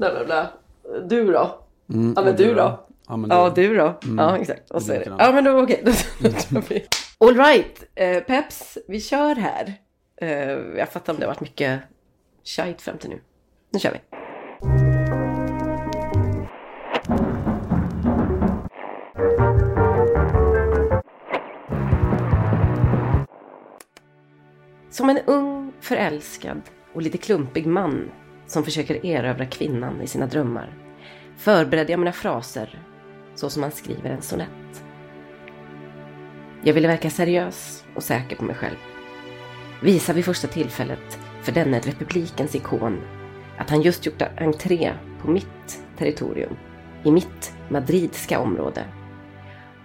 bla bla bla. Du då? Mm, Ja men du då? Ja, men Ja, det- du då? Mm. Ja, exakt. Och så är det. Ja, men då okej. Vi. All right, eh, Peps, vi kör här. Eh, jag fattar om det har varit mycket shite fram till nu. Nu kör vi. Som en ung, förälskad och lite klumpig man som försöker erövra kvinnan i sina drömmar förberedde jag mina fraser så som man skriver en sonett. Jag ville verka seriös och säker på mig själv. Visa vid första tillfället för denne republikens ikon att han just gjort entré på mitt territorium, i mitt madridska område.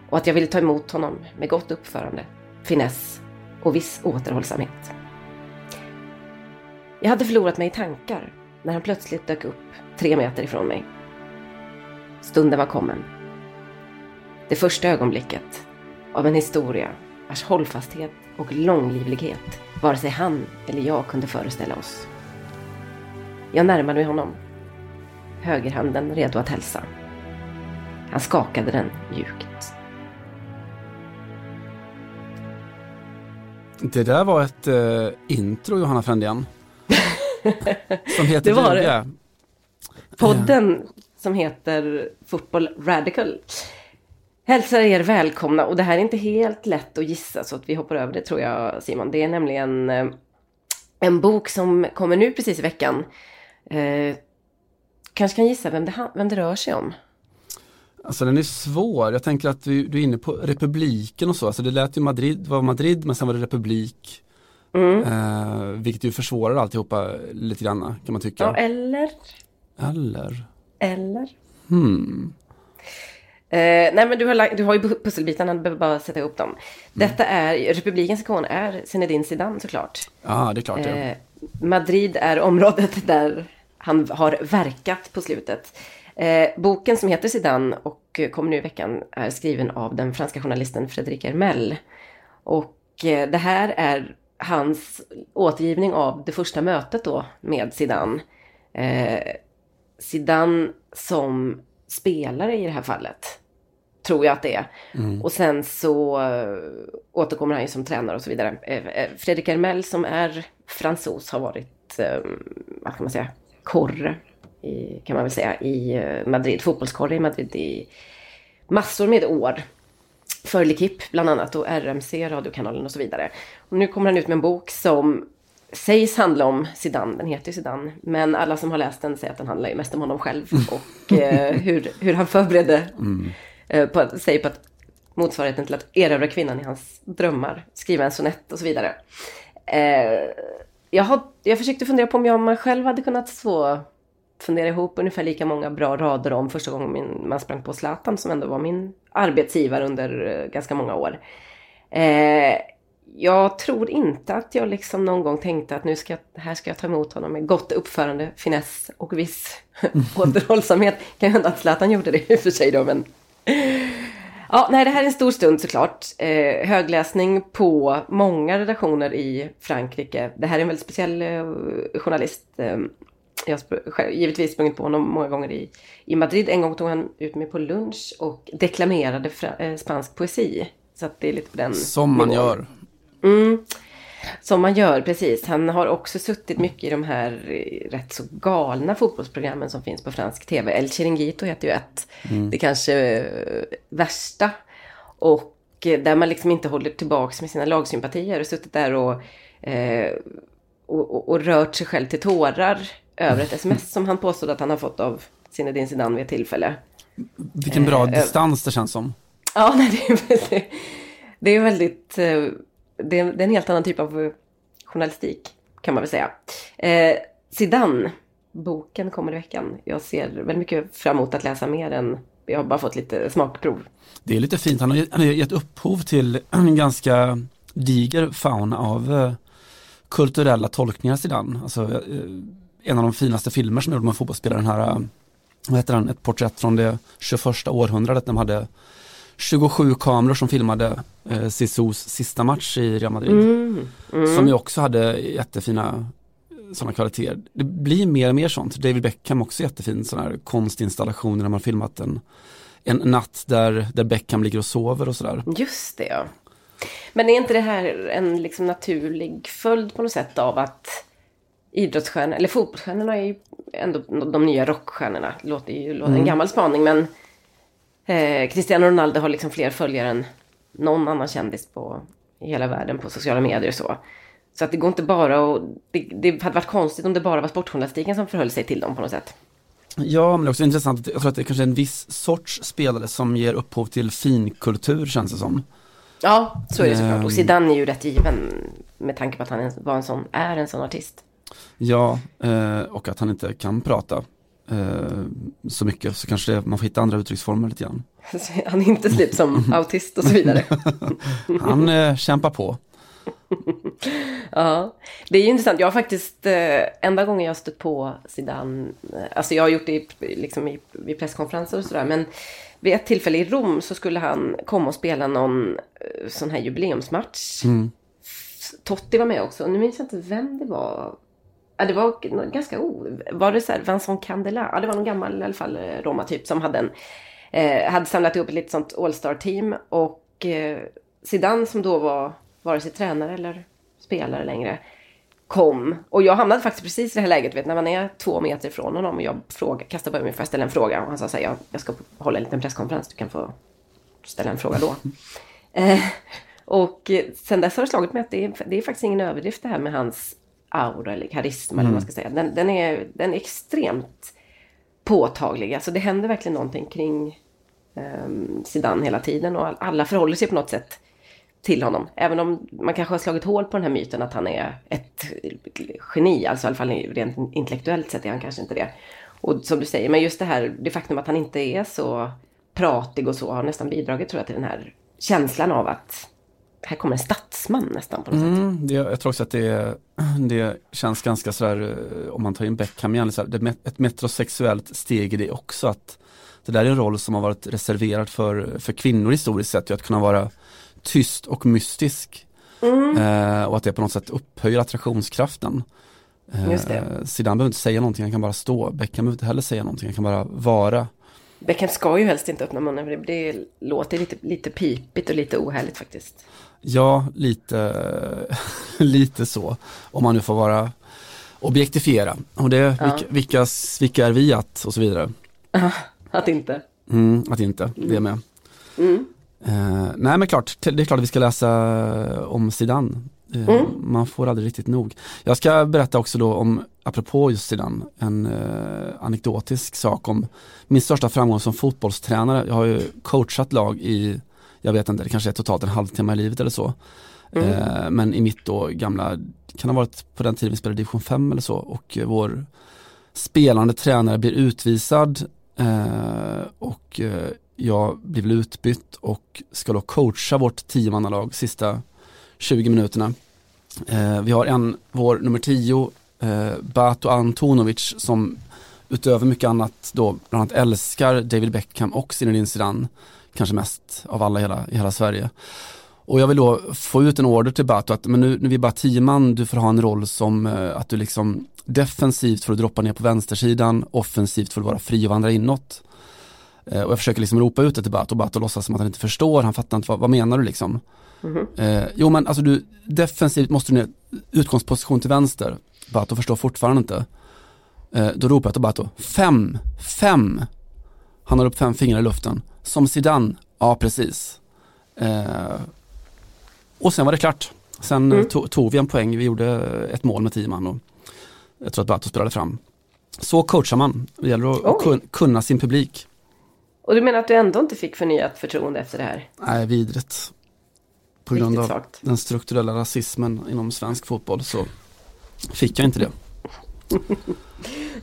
Och att jag ville ta emot honom med gott uppförande, finess och viss återhållsamhet. Jag hade förlorat mig i tankar när han plötsligt dök upp tre meter ifrån mig. Stunden var kommen. Det första ögonblicket av en historia vars hållfasthet och långlivlighet vare sig han eller jag kunde föreställa oss. Jag närmade mig honom. Högerhanden redo att hälsa. Han skakade den mjukt. Det där var ett eh, intro Johanna Frändén. som heter Det var det. Podden som heter Football Radical hälsar er välkomna och det här är inte helt lätt att gissa så att vi hoppar över det tror jag Simon. Det är nämligen eh, en bok som kommer nu precis i veckan. Eh, kanske kan gissa vem det, vem det rör sig om. Alltså den är svår. Jag tänker att du, du är inne på republiken och så. Alltså det lät ju Madrid, var Madrid men sen var det republik. Mm. Eh, vilket ju försvårar alltihopa lite grann kan man tycka. Ja, eller? Eller? Eller? Hmm. Eh, nej men du har, lagt- du har ju pusselbitarna, du behöver bara sätta ihop dem. Detta är, republikens ikon är Zinedine Zidane såklart. Ja, det är klart. Eh, Madrid är området där han har verkat på slutet. Eh, boken som heter Zidane och kommer nu i veckan är skriven av den franska journalisten Frédéric Hermel. Och eh, det här är hans återgivning av det första mötet då med Zidane. Eh, Zidane som spelare i det här fallet. Tror jag att det är. Och sen så eh, återkommer han ju som tränare och så vidare. Eh, eh, Fredrik Hermel som är fransos har varit, eh, vad kan man säga, korre i, kan man väl säga, i Madrid. Fotbollskorre i Madrid i massor med år. För L'Equipe bland annat och RMC, radiokanalen och så vidare. Och nu kommer han ut med en bok som sägs handla om Zidane, den heter ju Zidane. Men alla som har läst den säger att den handlar ju mest om honom själv och eh, hur, hur han förberedde eh, på, sig på att motsvarigheten till att erövra kvinnan i hans drömmar, skriva en sonett och så vidare. Eh, jag, har, jag försökte fundera på om jag man själv hade kunnat så fundera ihop ungefär lika många bra rader om första gången min, man sprang på Zlatan som ändå var min arbetsgivare under eh, ganska många år. Eh, jag tror inte att jag liksom någon gång tänkte att nu ska jag, här ska jag ta emot honom med gott uppförande, finess och viss återhållsamhet. Kan ju hända att Zlatan gjorde det i och för sig då, men Ja, nej, det här är en stor stund såklart. Eh, högläsning på många redaktioner i Frankrike. Det här är en väldigt speciell eh, journalist. Eh, jag har givetvis sprungit på honom många gånger i, i Madrid. En gång tog han ut mig på lunch och deklamerade fra, eh, spansk poesi. Så att det är lite på den Som man nivån. gör. Mm. Som man gör, precis. Han har också suttit mycket i de här eh, rätt så galna fotbollsprogrammen som finns på fransk tv. El Chiringuito heter ju ett. Det kanske eh, värsta. Och där man liksom inte håller tillbaks med sina lagsympatier. Och suttit där och, eh, och, och, och rört sig själv till tårar över ett sms som han påstod att han har fått av Zinedine Zidane vid ett tillfälle. Vilken bra Eh, distans det känns som. Ja, nej, det är det är väldigt, eh, det är, en helt annan typ av journalistik kan man väl säga. Eh, Zidane, boken kommer i veckan. Jag ser väldigt mycket fram emot att läsa mer än, jag har bara fått lite smakprov. Det är lite fint, han har, gett- han har gett upphov till en ganska diger fauna av eh, kulturella tolkningar sedan. Alltså, eh, en av de finaste filmer som gjorde med fotbollsspelare, den här, eh, vad heter den, ett porträtt från det 21 århundradet när de hade 27 kameror som filmade eh, Sisus sista match i Real Madrid. Mm, mm. Som ju också hade jättefina sådana kvaliteter. Det blir mer och mer sånt. David Beckham också jättefin sån här konstinstallation när man filmat en, en natt där, där Beckham ligger och sover och sådär. Just det ja. Men är inte det här en liksom naturlig följd på något sätt av att idrottsstjärnor, eller fotbollsstjärnorna är ju ändå de nya rockstjärnorna. Låter ju låter mm. en gammal spaning men eh, Cristiano Ronaldo har liksom fler följare än någon annan kändis på i hela världen på sociala medier och så. Så att det går inte bara att... Det, det hade varit konstigt om det bara var sportjournalistiken som förhöll sig till dem på något sätt. Ja, men det är också intressant. Jag tror att det är kanske är en viss sorts spelare som ger upphov till finkultur känns det som. Ja, så är det såklart. Och ehm. Zidane är ju rätt given med tanke på att han var en sån, är en sån artist. Ja, eh, och att han inte kan prata eh, så mycket så kanske det, man får hitta andra uttrycksformer lite grann. Han är inte typ som autist och så vidare. han eh, kämpar på. ja, det är ju intressant. Jag har faktiskt, eh, enda gången jag stött på Zidane, eh, alltså jag har gjort det i, liksom i, vid presskonferenser och sådär, men vid ett tillfälle i Rom så skulle han komma och spela någon eh, sån här jubileumsmatch. Mm. Totti var med också, nu minns jag inte vem det var. Ja, det var ganska o... Var det så här Vincent Candela? Ja, det var någon gammal i alla fall eh, Roma-typ som hade en... Eh, hade samlat ihop ett litet sånt All-Star-team och eh, Zidane som då var vare sig tränare eller spelare längre kom. Och jag hamnade faktiskt precis i det här läget, vet, när man är två meter ifrån honom och jag fråga, kastar på mig för att ställa en fråga. Och han sa så här, jag, jag ska hålla en liten presskonferens, du kan få ställa en fråga då. eh, och sen dess har det slagit mig att det är, det är faktiskt ingen överdrift det här med hans aura eller karisma mm. eller vad man ska säga. Den, den, är, den är extremt påtaglig. Alltså det händer verkligen någonting kring um, Zidane hela tiden och alla förhåller sig på något sätt till honom. Även om man kanske har slagit hål på den här myten att han är ett geni, alltså i alla fall rent intellektuellt sett är han kanske inte det. Och som du säger, men just det här, det faktum att han inte är så pratig och så har nästan bidragit tror jag till den här känslan av att här kommer en statsman nästan på något mm, sätt. Det, jag tror också att det, det känns ganska sådär, eh, om man tar in Beckham igen, så här, det ett metrosexuellt steg i det också. att Det där är en roll som har varit reserverad för, för kvinnor historiskt sett, att kunna vara tyst och mystisk. Mm. Eh, och att det på något sätt upphöjer attraktionskraften. Eh, Just det. Zidane behöver inte säga någonting, han kan bara stå. Beckham behöver inte heller säga någonting, han kan bara vara. Beckham ska ju helst inte öppna munnen, för det, det låter lite, lite pipigt och lite ohärligt faktiskt. Ja, lite, lite så. Om man nu får vara objektifiera. Och det, ja. vilka, vilka, är vi att och så vidare. att inte. Mm, att inte, det med. Mm. Uh, nej men klart, det är klart att vi ska läsa om Zidane. Uh, mm. Man får aldrig riktigt nog. Jag ska berätta också då om, apropå just Zidane, en uh, anekdotisk sak om min största framgång som fotbollstränare. Jag har ju coachat lag i, jag vet inte, det kanske är totalt en halvtimme i livet eller så. Mm. men i mitt då gamla, kan ha varit på den tiden vi spelade division 5 eller så och vår spelande tränare blir utvisad och jag blir väl utbytt och ska då coacha vårt tiomannalag sista 20 minuterna. Eh, vi har en, vår nummer 10, eh, Bato Antonovic som utöver mycket annat då bland annat älskar David Beckham och Zinedine Zidane, kanske mest av alla i hela, i hela Sverige. Och jag vill då få ut en order till Bato att men nu, nu är vi bara tio man, du får ha en roll som eh, att du liksom defensivt får du droppa ner på vänstersidan, offensivt får du vara fri och vandra inåt. Eh, och jag försöker liksom ropa ut det till Bato, Bato låtsas som att han inte förstår, han fattar inte vad, vad menar du liksom. Mm -hmm. eh, jo men alltså du, defensivt måste du ner, utgångsposition till vänster. Bato förstår fortfarande inte. Eh, då ropar jag till Bato, fem, fem. Han har upp fem fingrar i luften. Som Zidane, ja precis. Eh, och sen var det klart. Sen mm. tog, tog vi en poäng, vi gjorde ett mål med tio man och jag tror att Bato spelade fram. Så coachar man, det gäller att oh. kunna sin publik. Och du menar att du ändå inte fick förnyat förtroende efter det här? Nej, vidrigt. På grund av sagt. den strukturella rasismen inom svensk fotboll så fick jag inte det.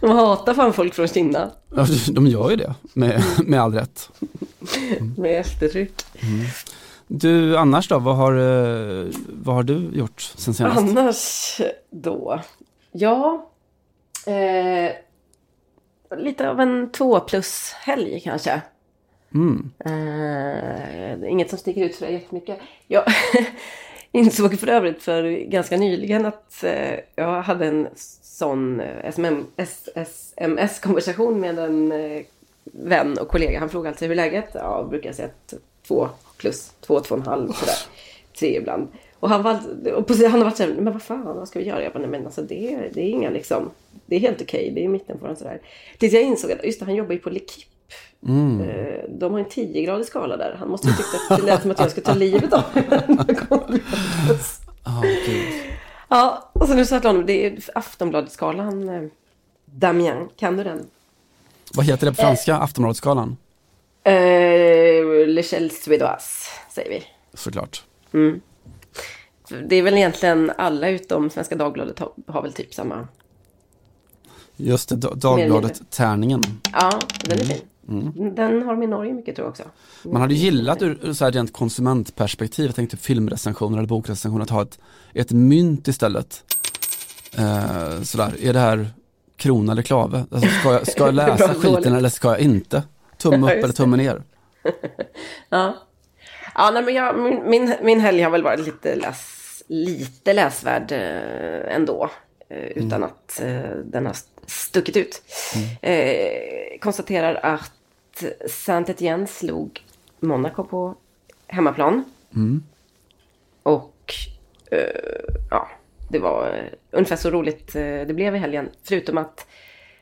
de hatar fan folk från Kina. Ja, de gör ju det, med, med all rätt. Mm. med eftertryck. Mm. Du, annars då, vad har, eh, vad har du gjort sen senast? Annars då? Ja, eh, lite av en två plus helg kanske. Mm. Uh, inget som sticker ut så jättemycket. Jag, insåg för övrigt för ganska nyligen att eh, jag hade en sån eh, sms-konversation med en eh, vän och kollega. Han frågade alltid hur läget? Ja, jag brukar säga två plus, två, två och en halv sådär. Tre ibland. Och han, var, och på, han har varit såhär, men vad fan, vad ska vi göra? Jag bara, nej men alltså det, det är inga liksom, det är helt okej, okay, det är mitten på den sådär. Tills jag insåg att, just det, han jobbar ju på Lekip. Mm. Eh, de har en 10-gradig skala där. Han måste ju tycka att det lät som att jag skulle ta livet av oh, Ja, och så nu sa jag till honom, det är Aftonbladet-skalan. Eh, Damien, kan du den? Vad heter det på franska, eh, Aftonbladet-skalan? Eh, L'Echelle Suédoise, säger vi. Såklart. Mm. Det är väl egentligen alla utom Svenska Dagbladet har, har väl typ samma. Just det, Dagbladet-tärningen. Ja, den är fin. Mm. Den har de i Norge mycket tror jag också. Man hade gillat ur så här rent konsumentperspektiv, jag tänkte filmrecensioner eller bokrecensioner, att ha ett, ett mynt istället. Eh, sådär, är det här krona eller klave? Alltså, ska, jag, ska jag läsa skiten eller ska jag inte? Tumme upp eller tumme ner? ja. Ja, nej, men jag, min, min, min helg har väl varit lite, läs, lite läsvärd eh, ändå. Eh, utan mm. att eh, den har stuckit ut. Mm. Eh, konstaterar att Saint-Étienne slog Monaco på hemmaplan. Mm. Och eh, ja, det var ungefär så roligt eh, det blev i helgen. Förutom att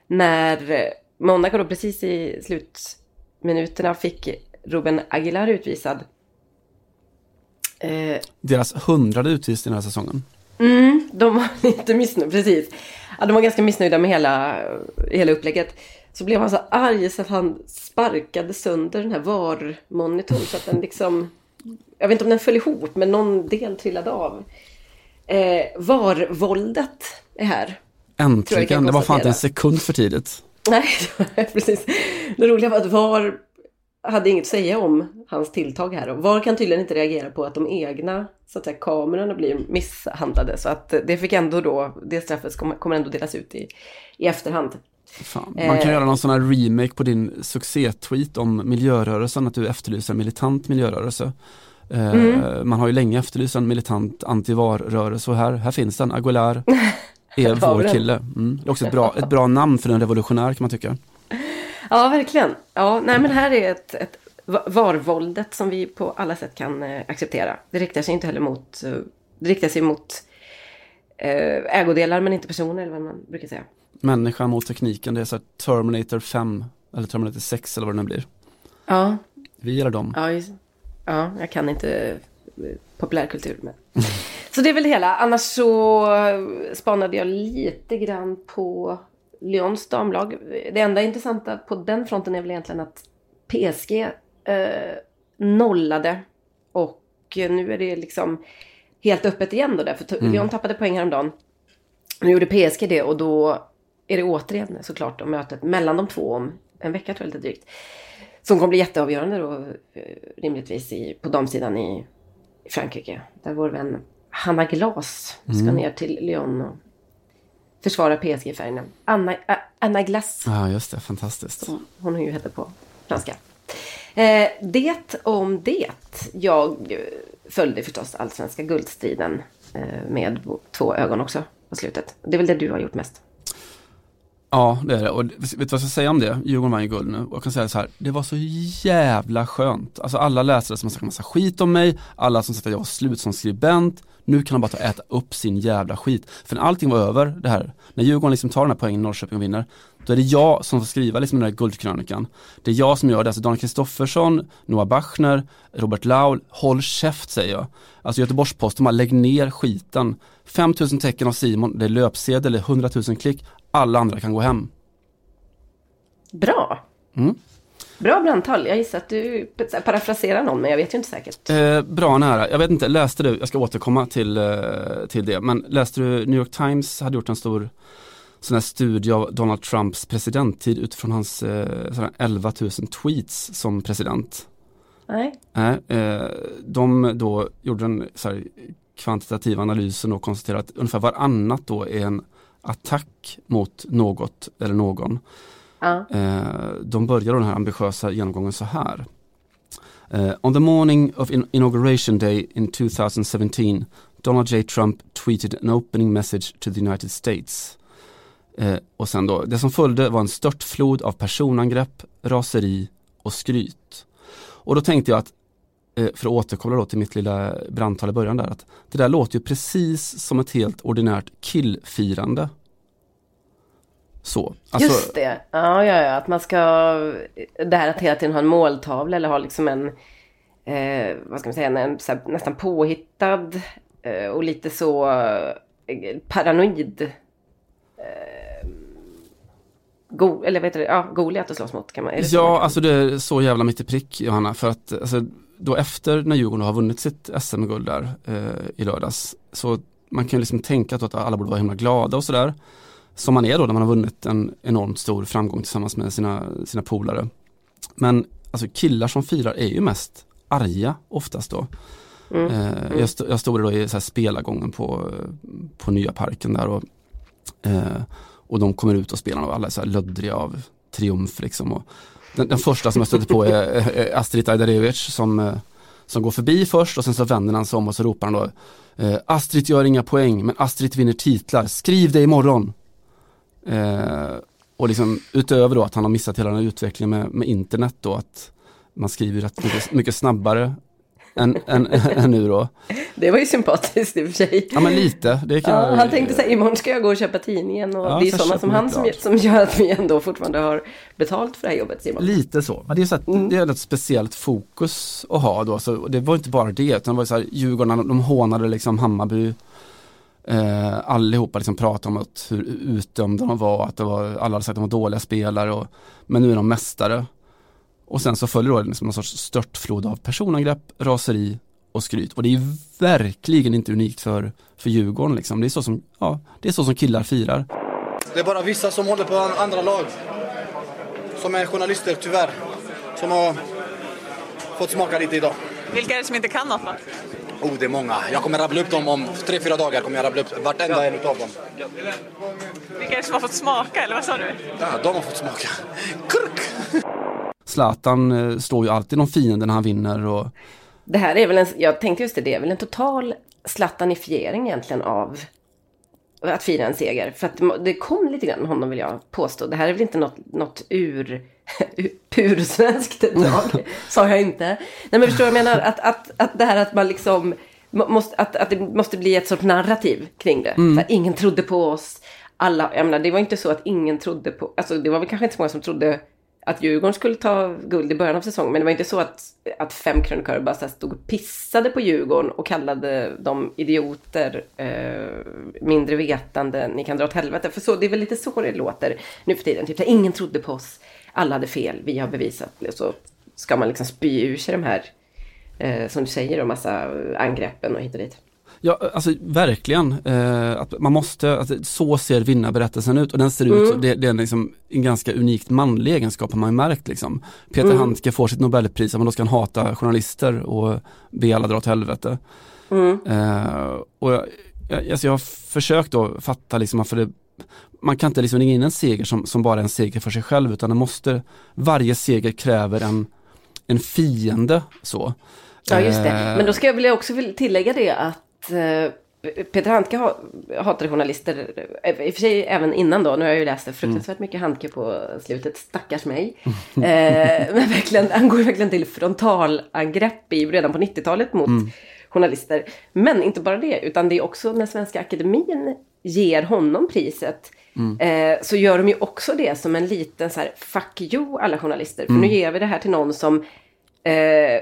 när Monaco då precis i slutminuterna fick Ruben Aguilar utvisad. Eh, Deras hundrade utvisning den här säsongen. Mm, de var lite missnöjda, precis. Ja, de var ganska missnöjda med hela, hela upplägget. Så blev han så arg så att han sparkade sönder den här VAR-monitorn så att den liksom... Jag vet inte om den föll ihop, men någon del trillade av. Eh, VAR-våldet är här. Äntligen, det var fan inte en sekund för tidigt. Nej, precis. Det roliga var att VAR hade inget att säga om hans tilltag här. Och VAR kan tydligen inte reagera på att de egna så att säga, kamerorna blir misshandlade. Så att det fick ändå då, det straffet kommer ändå delas ut i, i efterhand. Fan, man kan eh. göra någon sån här remake på din succé-tweet om miljörörelsen, att du efterlyser en militant miljörörelse. Eh, mm. Man har ju länge efterlyst en militant antivar-rörelse och här, här finns den, Aguilar är vår kille. Mm. Det är också ett bra, ett bra namn för en revolutionär kan man tycka. Ja, verkligen. Ja, nej men här är ett, ett varvåldet som vi på alla sätt kan eh, acceptera. Det riktar sig inte heller mot, eh, det riktar sig mot eh, ägodelar men inte personer eller vad man brukar säga. Människan mot tekniken, det är så här Terminator 5 eller Terminator 6 eller vad det nu blir. Ja. Vi eller dem. Ja, just, ja jag kan inte populärkultur. Men. så det är väl det hela. Annars så spanade jag lite grann på Lyons damlag. Det enda intressanta på den fronten är väl egentligen att PSG eh, nollade och nu är det liksom helt öppet igen då där. För mm. Lyon tappade poäng häromdagen. Nu gjorde PSG det och då är det återigen såklart då mötet mellan de två om en vecka tror jag lite drygt. Som kommer bli jätteavgörande då eh, rimligtvis i, på damsidan i, i Frankrike. Där vår vän Hanna Glas ska mm. ner till Lyon och försvara PSG-färgerna. Anna, äh, Anna Glass. Ja, just det. Fantastiskt. Som hon ju heter på franska. Eh, det om det. Jag följde förstås allsvenska guldstriden eh, med två ögon också på slutet. Det är väl det du har gjort mest. Ja, det är det. Och vet du vad jag ska säga om det? Djurgården vann ju guld nu. Och jag kan säga så här, det var så jävla skönt. Alltså alla läsare som har sagt massa skit om mig, alla som sagt att jag var slut som skribent. Nu kan de bara ta och äta upp sin jävla skit. För när allting var över, det här, när Djurgården liksom tar den här poängen i Norrköping och vinner, då är det jag som får skriva liksom den här guldkrönikan. Det är jag som gör det, alltså Daniel Kristoffersson, Noah Bachner, Robert Laul, håll käft säger jag. Alltså Göteborgs-Posten, bara lägg ner skiten. 5000 tecken av Simon, det är löpsedel, det är 100 000 klick, alla andra kan gå hem. Bra. Mm. Bra brandtal. Jag gissar att du parafraserar någon, men jag vet ju inte säkert. Eh, bra nära. Jag vet inte, läste du, jag ska återkomma till, eh, till det, men läste du New York Times hade gjort en stor sån här studie av Donald Trumps presidenttid utifrån hans eh, 11 000 tweets som president. Nej. Eh, de då gjorde en så här, kvantitativ analys och konstaterade att ungefär varannat då är en attack mot något eller någon. Ja. Eh, de börjar den här ambitiösa genomgången så här. Uh, on the morning of in inauguration day in 2017, Donald J. Trump tweeted an opening message to the United States. Uh, och sen då, det som följde var en störtflod av personangrepp, raseri och skryt. Och då tänkte jag att, för att återkoppla då till mitt lilla brandtal i början där, att det där låter ju precis som ett helt ordinärt killfirande. Så. Alltså, Just det, ja, ja, ja, att man ska, det här att hela tiden ha en måltavla eller ha liksom en, eh, vad ska man säga, en, här, nästan påhittad eh, och lite så eh, paranoid eh, Go, eller vet du, ja, Goliat att slåss mot kan man Ja, så? alltså det är så jävla mitt i prick Johanna, för att alltså, då efter när Djurgården har vunnit sitt SM-guld där eh, i lördags, så man kan liksom tänka att alla borde vara himla glada och sådär som man är då när man har vunnit en enormt stor framgång tillsammans med sina, sina polare. Men alltså killar som firar är ju mest arga oftast då. Mm. Eh, jag, stod, jag stod då i så här spelargången på, på nya parken där och, eh, och de kommer ut och spelar och alla är så här löddriga av triumf liksom. Och den, den första som jag stötte på är, är Astrid Ajdarevic som, eh, som går förbi först och sen så vänder han sig om och så ropar han då eh, Astrid gör inga poäng men Astrid vinner titlar, skriv det imorgon! Eh, och liksom utöver då att han har missat hela den här utvecklingen med, med internet då att man skriver rätt mycket, mycket snabbare än, än, än nu då. Det var ju sympatiskt i och för sig. Ja men lite. Det kan ja, jag, han tänkte så här, imorgon ska jag gå och köpa tidningen och ja, det är sådana som han som, som gör att vi ändå fortfarande har betalt för det här jobbet. Simon. Lite så, men det är, så att, mm. det är ett speciellt fokus att ha då. Så det var inte bara det, utan det var så här, Djurgården, de hånade liksom Hammarby Eh, allihopa liksom pratade om att hur utdömda de var, att det var, alla hade sagt att de var dåliga spelare. Och, men nu är de mästare. Och sen så följer då liksom någon sorts störtflod av personangrepp, raseri och skryt. Och det är verkligen inte unikt för, för Djurgården. Liksom. Det, är så som, ja, det är så som killar firar. Det är bara vissa som håller på andra lag. Som är journalister, tyvärr. Som har fått smaka lite idag. Vilka är det som inte kan något då? Oh, det är många. Jag kommer rabbla upp dem om tre, fyra dagar. kommer jag rabbla upp vartenda en utav dem. Vilka är det som har fått smaka, eller vad sa du? Ja, de har fått smaka. Kurk! Zlatan eh, står ju alltid någon fiende när han vinner och... Det här är väl en, jag tänkte just det, det är väl en total Zlatanifiering egentligen av att fira en seger. För att det kom lite grann honom vill jag påstå. Det här är väl inte något, något ur pursvenskt drag. Sa jag inte. Nej men förstår du jag menar? Att, att, att det här att man liksom måste, att, att det måste bli ett sånt narrativ kring det. Mm. Här, ingen trodde på oss. Alla, jag menar, det var inte så att ingen trodde på, alltså det var väl kanske inte så många som trodde att Djurgården skulle ta guld i början av säsongen. Men det var inte så att, att fem krönikörer bara stod och pissade på Djurgården och kallade dem idioter, eh, mindre vetande, ni kan dra åt helvete. För så, det är väl lite så det låter nu för tiden. Typ, ingen trodde på oss, alla hade fel, vi har bevisat. Så ska man liksom spy ur sig de här, eh, som du säger, och massa angreppen och hit och dit. Ja, alltså verkligen. Eh, att man måste, alltså, så ser vinnarberättelsen ut och den ser mm. ut så, det, det är liksom en ganska unikt manlig egenskap har man märkt liksom. Peter mm. Handke får sitt nobelpris, men då ska han hata journalister och be alla dra åt helvete. Mm. Eh, och jag, jag, alltså jag har försökt då fatta liksom för det, man kan inte liksom ringa in en seger som, som bara är en seger för sig själv utan det måste, varje seger kräver en, en fiende så. Ja just det, men då ska jag vilja också tillägga det att Peter Handke hatade journalister, eh, i och för sig även innan då, nu har jag ju läst det fruktansvärt mm. mycket Handke på slutet, stackars mig. eh, men verkligen, han går verkligen till frontalangrepp i, redan på 90-talet mot mm. journalister. Men inte bara det, utan det är också när Svenska Akademin ger honom priset. Mm. Eh, så gör de ju också det som en liten så här, fuck you alla journalister. För nu mm. ger vi det här till någon som eh,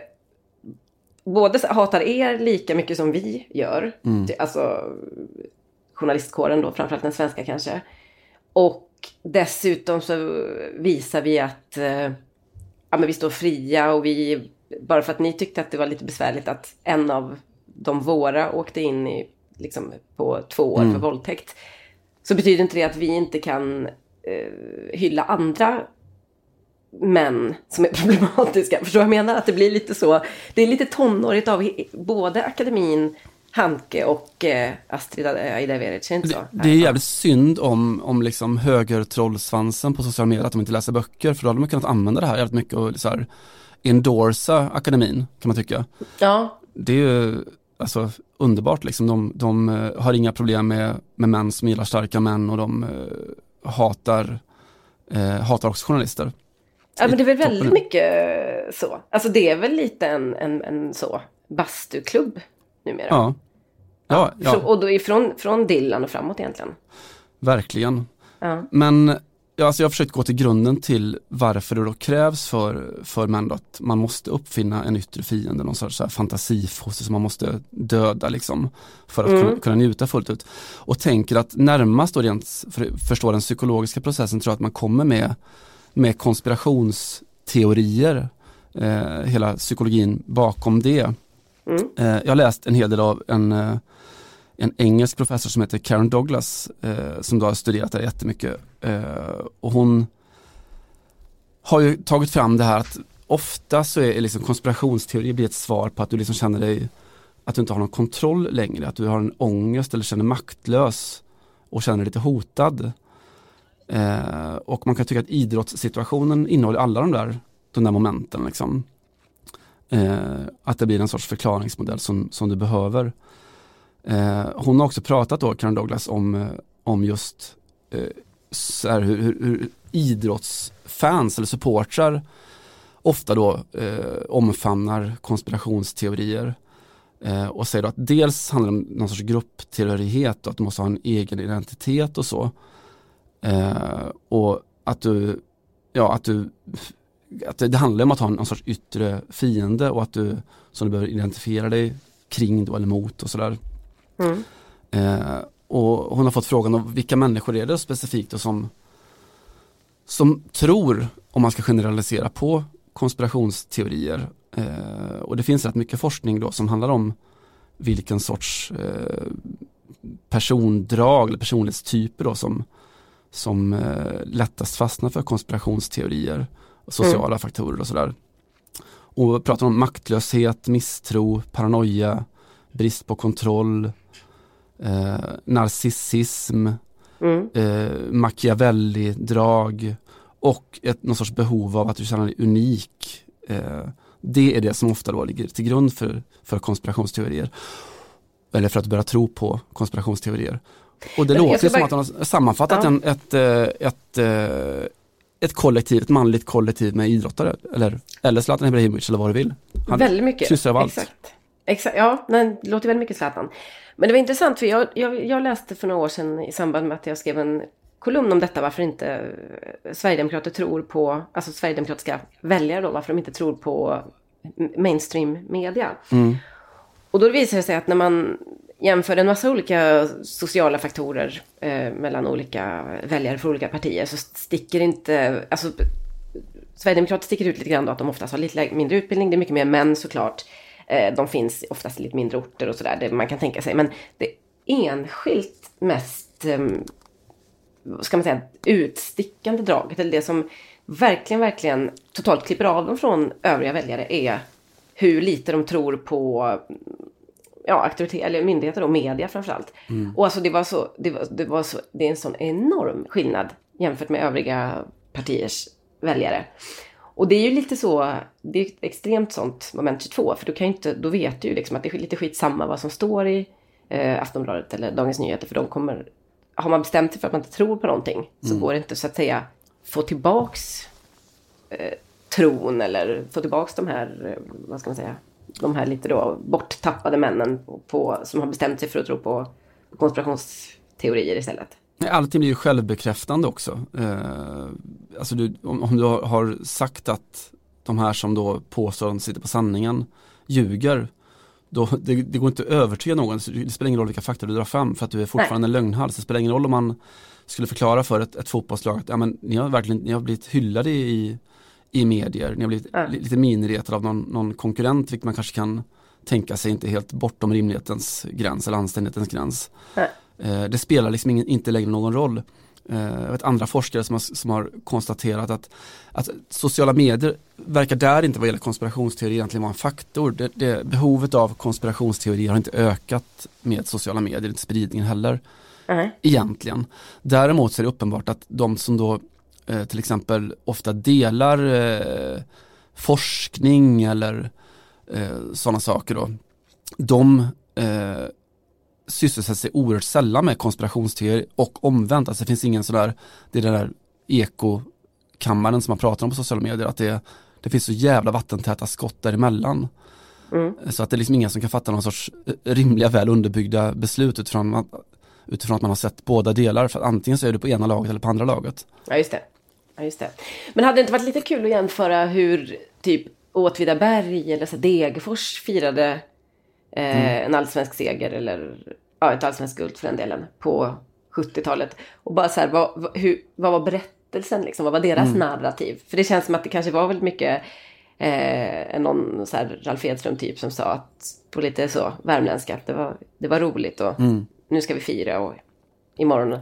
både hatar er lika mycket som vi gör. Mm. Alltså journalistkåren då, framförallt den svenska kanske. Och dessutom så visar vi att eh, ja, men vi står fria och vi, bara för att ni tyckte att det var lite besvärligt att en av de våra åkte in i, liksom, på två år mm. för våldtäkt. Så betyder inte det att vi inte kan eh, hylla andra män som är problematiska. Förstår du vad jag menar? Att det blir lite så. Det är lite tonårigt av både akademin Hanke och eh, Astrid Ajdarevic, inte så? Det, det är jävligt synd om, om liksom högertrollsvansen på sociala medier att de inte läser böcker för då hade man kunnat använda det här jävligt mycket och så här endorsa akademin kan man tycka. Ja. Det är ju alltså underbart liksom. De, de eh, har inga problem med, med män som gillar starka män och de uh, hatar, uh, hatar också journalister. Ja men det är väl väldigt mycket så. Alltså det är väl lite en, en, en så bastuklubb numera. Ja. Ja, ja. Och då ifrån, från Dylan och framåt egentligen. Verkligen. Ja. Men ja, alltså jag har försökt gå till grunden till varför det då krävs för, för män att man måste uppfinna en yttre fiende, någon sorts så fantasifoster som man måste döda liksom för att Mm. kunna, kunna njuta fullt ut. Och tänker att närmast då rent för förstå den psykologiska processen tror jag att man kommer med, med konspirationsteorier, eh, hela psykologin bakom det. Mm. Eh, jag har läst en hel del av en, eh, en engelsk professor som heter Karen Douglas eh, som då har studerat det här jättemycket. Eh, och hon har ju tagit fram det här att ofta så är liksom konspirationsteori blir ett svar på att du liksom känner dig att du inte har någon kontroll längre, att du har en ångest eller känner maktlös och känner dig lite hotad. Eh, och man kan tycka att idrottssituationen innehåller alla de där, de där momenten. Liksom. Eh, att det blir en sorts förklaringsmodell som, som du behöver. Eh, hon har också pratat då, Karen Douglas, om, eh, om just eh, så här, hur, hur, hur idrottsfans eller supportrar ofta då eh, omfamnar konspirationsteorier eh, och säger då att dels handlar det om någon sorts grupptillhörighet och att de måste ha en egen identitet och så. Eh, och att du, ja att du, att det, det handlar om att ha någon sorts yttre fiende och att du, som du behöver identifiera dig kring då eller mot och sådär. Mm. Eh, och hon har fått frågan om vilka människor är det specifikt och som, som tror, om man ska generalisera, på konspirationsteorier. Eh, och det finns rätt mycket forskning då som handlar om vilken sorts eh, persondrag eller personlighetstyper då som, som eh, lättast fastnar för konspirationsteorier, och sociala faktorer och sådär. Och pratar om maktlöshet, misstro, paranoia, brist på kontroll, eh, narcissism, Mm. eh, Machiavelli-drag och ett, någon sorts behov av att du känner dig unik. Eh, det är det som ofta då ligger till grund för, för konspirationsteorier. Eller för att börja tro på konspirationsteorier. Och det Men låter som bara- att han har sammanfattat Ja. en, ett, eh, ett, eh, ett kollektiv, ett manligt kollektiv med idrottare. Eller, eller Zlatan Ibrahimovic eller vad du vill. Han väldigt mycket. kryssar av allt. Exakt. Exakt. Ja, det låter väldigt mycket Zlatan. Men det var intressant för jag, jag, jag läste för några år sedan i samband med att jag skrev en kolumn om detta varför inte eh, Sverigedemokrater tror på, alltså Sverigedemokratiska väljare då, varför de inte tror på mainstream media. Mm. Och då visar det sig att när man jämför en massa olika sociala faktorer eh, mellan olika väljare för olika partier så sticker inte, alltså Sverigedemokrater sticker ut lite grann då att de oftast har lite mindre utbildning, det är mycket mer män såklart. Eh, de finns oftast i lite mindre orter och sådär, det man kan tänka sig. Men det enskilt mest, eh, vad ska man säga, utstickande draget, eller det som verkligen, verkligen totalt klipper av dem från övriga väljare är hur lite de tror på ja, auktoritet, eller myndigheter och media framförallt. Och alltså det var så, det var, det var så, det är en sån enorm skillnad jämfört med övriga partiers väljare. Och det är ju lite så, det är ett extremt sånt moment 22, för du kan ju inte, då vet du ju liksom att det är lite skitsamma vad som står i eh, Aftonbladet eller Dagens Nyheter, för de kommer, har man bestämt sig för att man inte tror på någonting, så går det inte så att säga få tillbaks eh, tron eller få tillbaks de här, eh, vad ska man säga, de här lite då borttappade männen på, på, som har bestämt sig för att tro på, konspirationsteorier istället. Nej, Allting blir ju självbekräftande också. Eh, alltså du, om, om du har, sagt att de här som då påstår att de sitter på sanningen ljuger, då, det, det går inte att övertyga någon. Det spelar ingen roll vilka fakta du drar fram för att du är fortfarande en lögnhals. Det spelar ingen roll om man skulle förklara för ett, ett fotbollslag att ja, men, ni har verkligen ni har blivit hyllade i, i medier, ni har blivit li- lite miniretade av någon, någon konkurrent, vilket man kanske kan tänka sig inte helt bortom rimlighetens gräns eller anständighetens gräns. Eh, det spelar liksom ingen, inte längre någon roll. eh, jag vet andra forskare som har, som har konstaterat att, att sociala medier verkar där inte vad gäller konspirationsteori egentligen vara en faktor. Det, det, behovet av konspirationsteorier har inte ökat med sociala medier, inte spridningen heller. Nej. Egentligen. Däremot så är det uppenbart att de som då eh, till exempel ofta delar eh, forskning eller eh, sådana saker då. De eh, sysselsätter sig oerhört sällan med konspirationsteorier och omvänt. Alltså det finns ingen sådär, det är den där ekokammaren som man pratar om på sociala medier, att det, det finns så jävla vattentäta skott däremellan. Mm. Så att det är liksom ingen som kan fatta någon sorts eh, rimliga, väl underbyggda beslut utifrån, att- utifrån att man har sett båda delar. För att antingen så är du på ena laget eller på andra laget. Ja, just det. Ja, just det. Men hade det inte varit lite kul att jämföra hur typ Åtvidaberg eller så Degerfors firade eh, en allsvensk seger eller ja, ett allsvenskt guld för den delen på 70-talet. Och bara så här, vad, hur, vad var berättelsen liksom? Vad var deras narrativ? För det känns som att det kanske var väldigt mycket eh, någon så här Ralf Edström typ som sa att på lite så värmländska att det var, det var roligt och nu ska vi fira och imorgon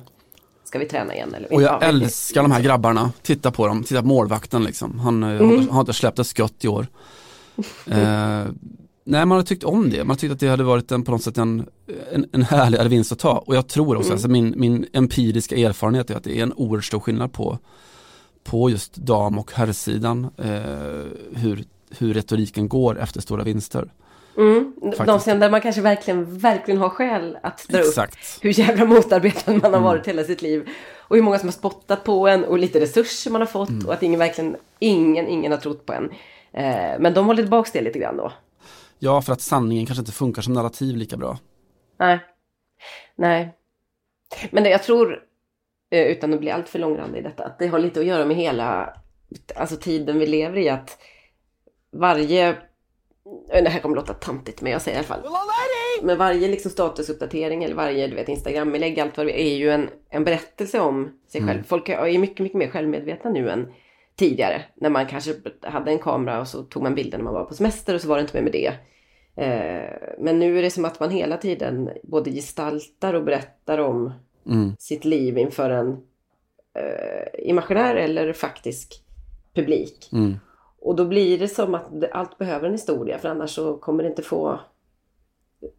ska vi träna igen. Eller, Och jag Ja, älskar de här grabbarna. Titta på dem, titta på målvakten liksom. Han eh, Mm. har, har inte släppt ett skott i år. eh, nej, man har tyckt om det. Man har tyckt att det hade varit en, på något sätt en, en, en härligare vinst att ta. Och jag tror också, Mm. alltså min, min empiriska erfarenhet är att det är en oerhört stor skillnad på, på just dam och herrsidan. Eh, hur, hur retoriken går efter stora vinster. Mm, de scenen där man kanske verkligen, verkligen har skäl att dra upp Exakt. hur jävla motarbetad man har varit hela sitt liv. Och hur många som har spottat på en och lite resurser man har fått och att ingen verkligen, ingen, ingen har trott på en. Eh, men de håller tillbaka det lite grann då. Ja, för att sanningen kanske inte funkar som narrativ lika bra. Nej. Nej. Men det, jag tror, eh, utan att bli allt för långrandig i detta, att det har lite att göra med hela alltså tiden vi lever i. Att varje, det här kommer låta tantigt men jag säger i alla fall. Men varje liksom statusuppdatering eller varje du vet, Instagram-inlägg, allt vad det är, är ju en, en berättelse om sig själv. Folk är är mycket, mycket mer självmedvetna nu än tidigare. När man kanske hade en kamera och så tog man bilder när man var på semester och så var det inte mer med det. Eh, men nu är det som att man hela tiden både gestaltar och berättar om Mm. sitt liv inför en eh, imaginär eller faktisk publik. Mm. Och då blir det som att allt behöver en historia för annars så kommer det inte få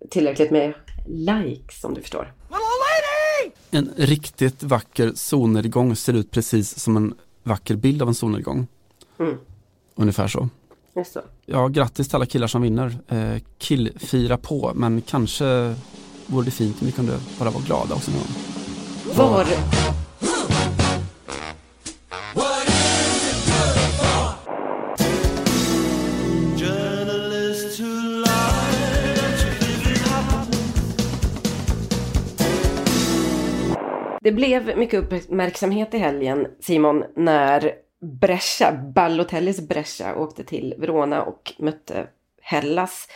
tillräckligt med likes om du förstår. En riktigt vacker solnedgång ser ut precis som en vacker bild av en solnedgång. Mm. Ungefär så. Just så. Ja, grattis till alla killar som vinner. Eh, killfira på, men kanske vore det fint om vi kunde bara vara glada också någon gång. Var... Det blev mycket uppmärksamhet i helgen, Simon, när Brescia, Ballotellis Brescia, åkte till Verona och mötte Hellas.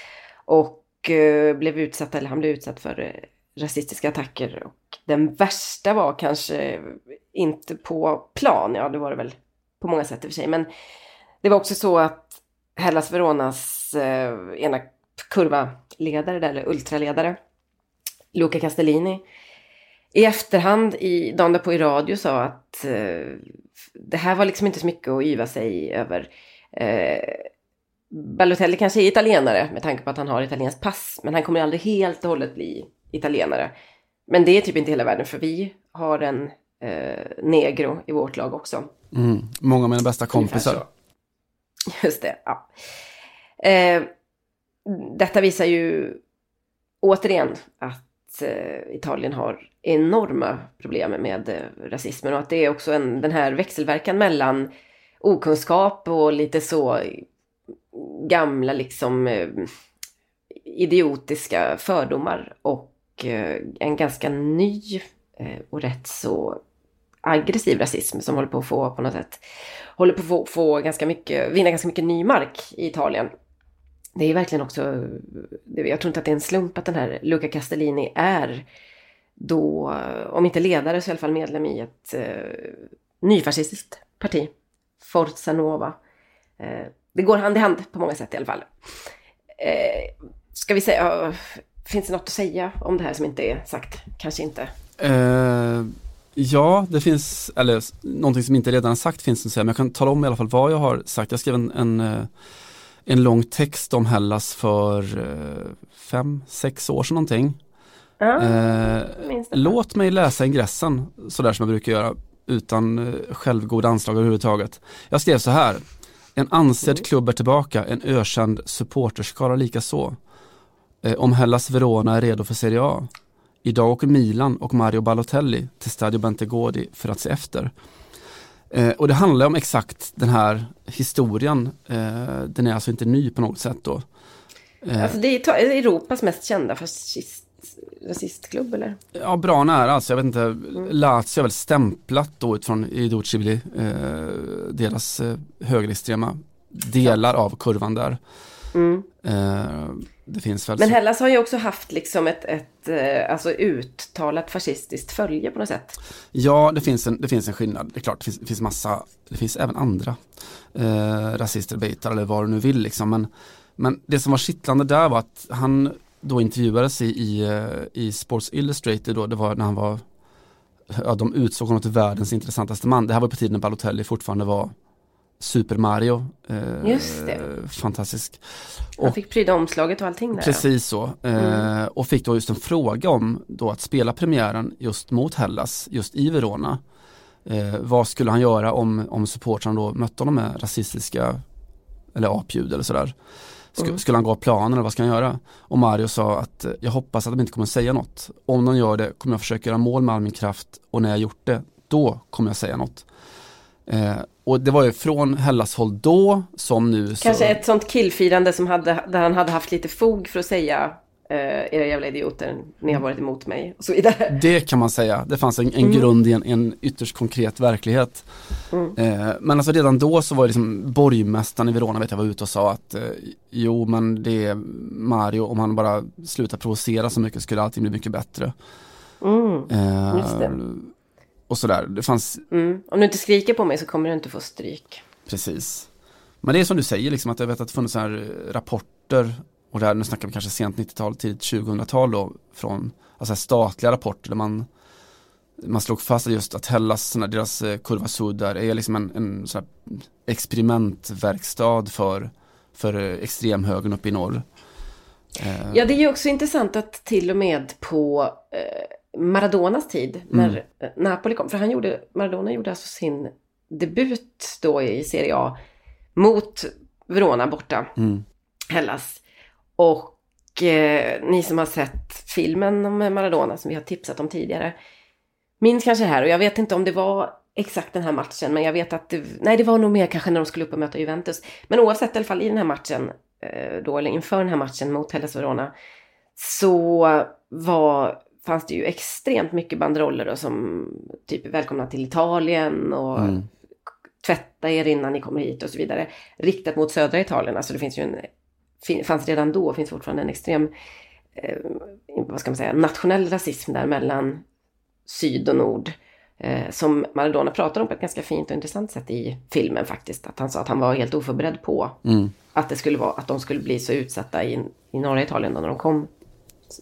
Och eh, blev utsatt, eller han blev utsatt för eh, rasistiska attacker. Och den värsta var kanske eh, inte på plan, ja det var det väl på många sätt i och för sig. Men det var också så att Hellas Veronas eh, ena kurvaledare, där, eller ultraledare, Luca Castellini, i efterhand, i, dagen därpå i radio, sa att eh, det här var liksom inte så mycket att yva sig över. Eh, Balotelli kanske är italienare med tanke på att han har italienskt pass, men han kommer aldrig helt och hållet bli italienare. Men det är typ inte hela världen, för vi har en eh, negro i vårt lag också. Mm. Många av mina bästa kompisar. Just det, ja. Eh, detta visar ju återigen att Eh, Italien har enorma problem med eh, rasismen och att det är också en, den här växelverkan mellan okunskap och lite så gamla liksom eh, idiotiska fördomar och en ganska ny och rätt så aggressiv rasism som håller på att få på något sätt håller på att få, få ganska mycket, vinna ganska mycket ny mark i Italien. Det är verkligen också, jag tror inte att det är en slump att den här Luca Castellini är då, om inte ledare så i alla fall medlem i ett eh, nyfascistiskt parti. Forza Nova. Eh, det går hand i hand på många sätt i alla fall. Eh, ska vi säga, finns det något att säga om det här som inte är sagt? Kanske inte. Eh, Ja, det finns, eller någonting som inte redan är sagt finns det att säga, men jag kan tala om i alla fall vad jag har sagt. Jag skrev en, en, eh, en lång text om Hellas för eh, fem, sex år sedan någonting. Ja, Eh, låt mig läsa ingressen sådär som jag brukar göra utan eh, självgoda anslag överhuvudtaget. Jag skrev så här. En ansedd klubb är tillbaka, en ökänd supporterskara likaså. Eh, om Hellas Verona är redo för Serie A. Idag åker Milan och Mario Balotelli till Stadio Bentegodi för att se efter. Eh, och det handlar om exakt den här historien. Eh, den är alltså inte ny på något sätt då. Eh, Alltså det är Europas mest kända fascist, rasistklubb eller? Ja, bra nära alltså. Jag vet inte, Lazio har väl stämplat då utifrån Idocibili, eh, deras eh, högerextrema delar av kurvan där. Mm. Men Hellas har ju också haft liksom ett, ett eh, alltså uttalat fascistiskt följe på något sätt. Ja, det finns, en, det finns en skillnad. Det är klart, det finns, det finns massa, det finns även andra eh, rasister, baitar eller vad du nu vill liksom. Men, men det som var kittlande där var att han då intervjuades i, i, eh, i Sports Illustrated då, det var när han var Ja, de utsåg honom till världens intressantaste man. Det här var på tiden när Balotelli fortfarande var Super Mario. Eh, Just det. Fantastisk. Han Och- fick pryda omslaget och allting där. Precis så. Eh, och fick då just en fråga om då att spela premiären just mot Hellas, just i Verona. Eh, vad skulle han göra om, om supportrarna då mötte honom med rasistiska eller apljud eller sådär. Sk- Skulle han gå av planen eller vad ska han göra? Och Mario sa att eh, jag hoppas att de inte kommer säga något. Om de gör det kommer jag försöka göra mål med all min kraft och när jag gjort det, då kommer jag säga något. Eh, och det var ju från Hellas håll då som nu så... Kanske ett sånt killfirande som hade, där han hade haft lite fog för att säga eh, era jävla idioter, ni har varit emot mig och så vidare. Det kan man säga. Det fanns en, en grund i en, en ytterst konkret verklighet. Eh, men alltså redan då så var det liksom borgmästaren i Verona vet jag var ute och sa att eh, jo men det är Mario, om han bara slutar provocera så mycket skulle allting bli mycket bättre. Mm. Eh. Och sådär, det fanns Mm. Om du inte skriker på mig så kommer du inte få stryk. precis. Men det är som du säger liksom att jag vet att det funnits här eh, rapporter och där, nu snackar vi kanske sent 90-tal, tidigt 2000-tal då från alltså statliga rapporter där man man slog fast just att Hellas, såna, deras eh, Kurva Sud där är liksom en, en sån experimentverkstad för, för eh, extremhögern uppe i norr. Ja, det är ju också intressant att till och med på eh, Maradonas tid, när eh, Napoli kom, för han gjorde, Maradona gjorde alltså sin debut då i Serie A mot Verona borta, Mm. Hellas. Och eh, ni som har sett filmen om Maradona som vi har tipsat om tidigare, minns kanske det här och jag vet inte om det var exakt den här matchen, men jag vet att det, nej det var nog mer kanske när de skulle upp och möta Juventus. Men oavsett i alla fall i den här matchen, eh, då, eller inför den här matchen mot Hellas Verona, så var, fanns det ju extremt mycket banderoller då, som typ välkomna till Italien och Mm. tvätta er innan ni kommer hit och så vidare. Riktat mot södra Italien, alltså det finns ju en, fanns redan då, finns fortfarande en extrem, eh, vad ska man säga, nationell rasism där mellan syd och nord. Eh, som Maradona pratar om på ett ganska fint och intressant sätt i filmen faktiskt. Att han sa att han var helt oförberedd på Mm. att, det skulle vara, att de skulle bli så utsatta i, i norra Italien då när de kom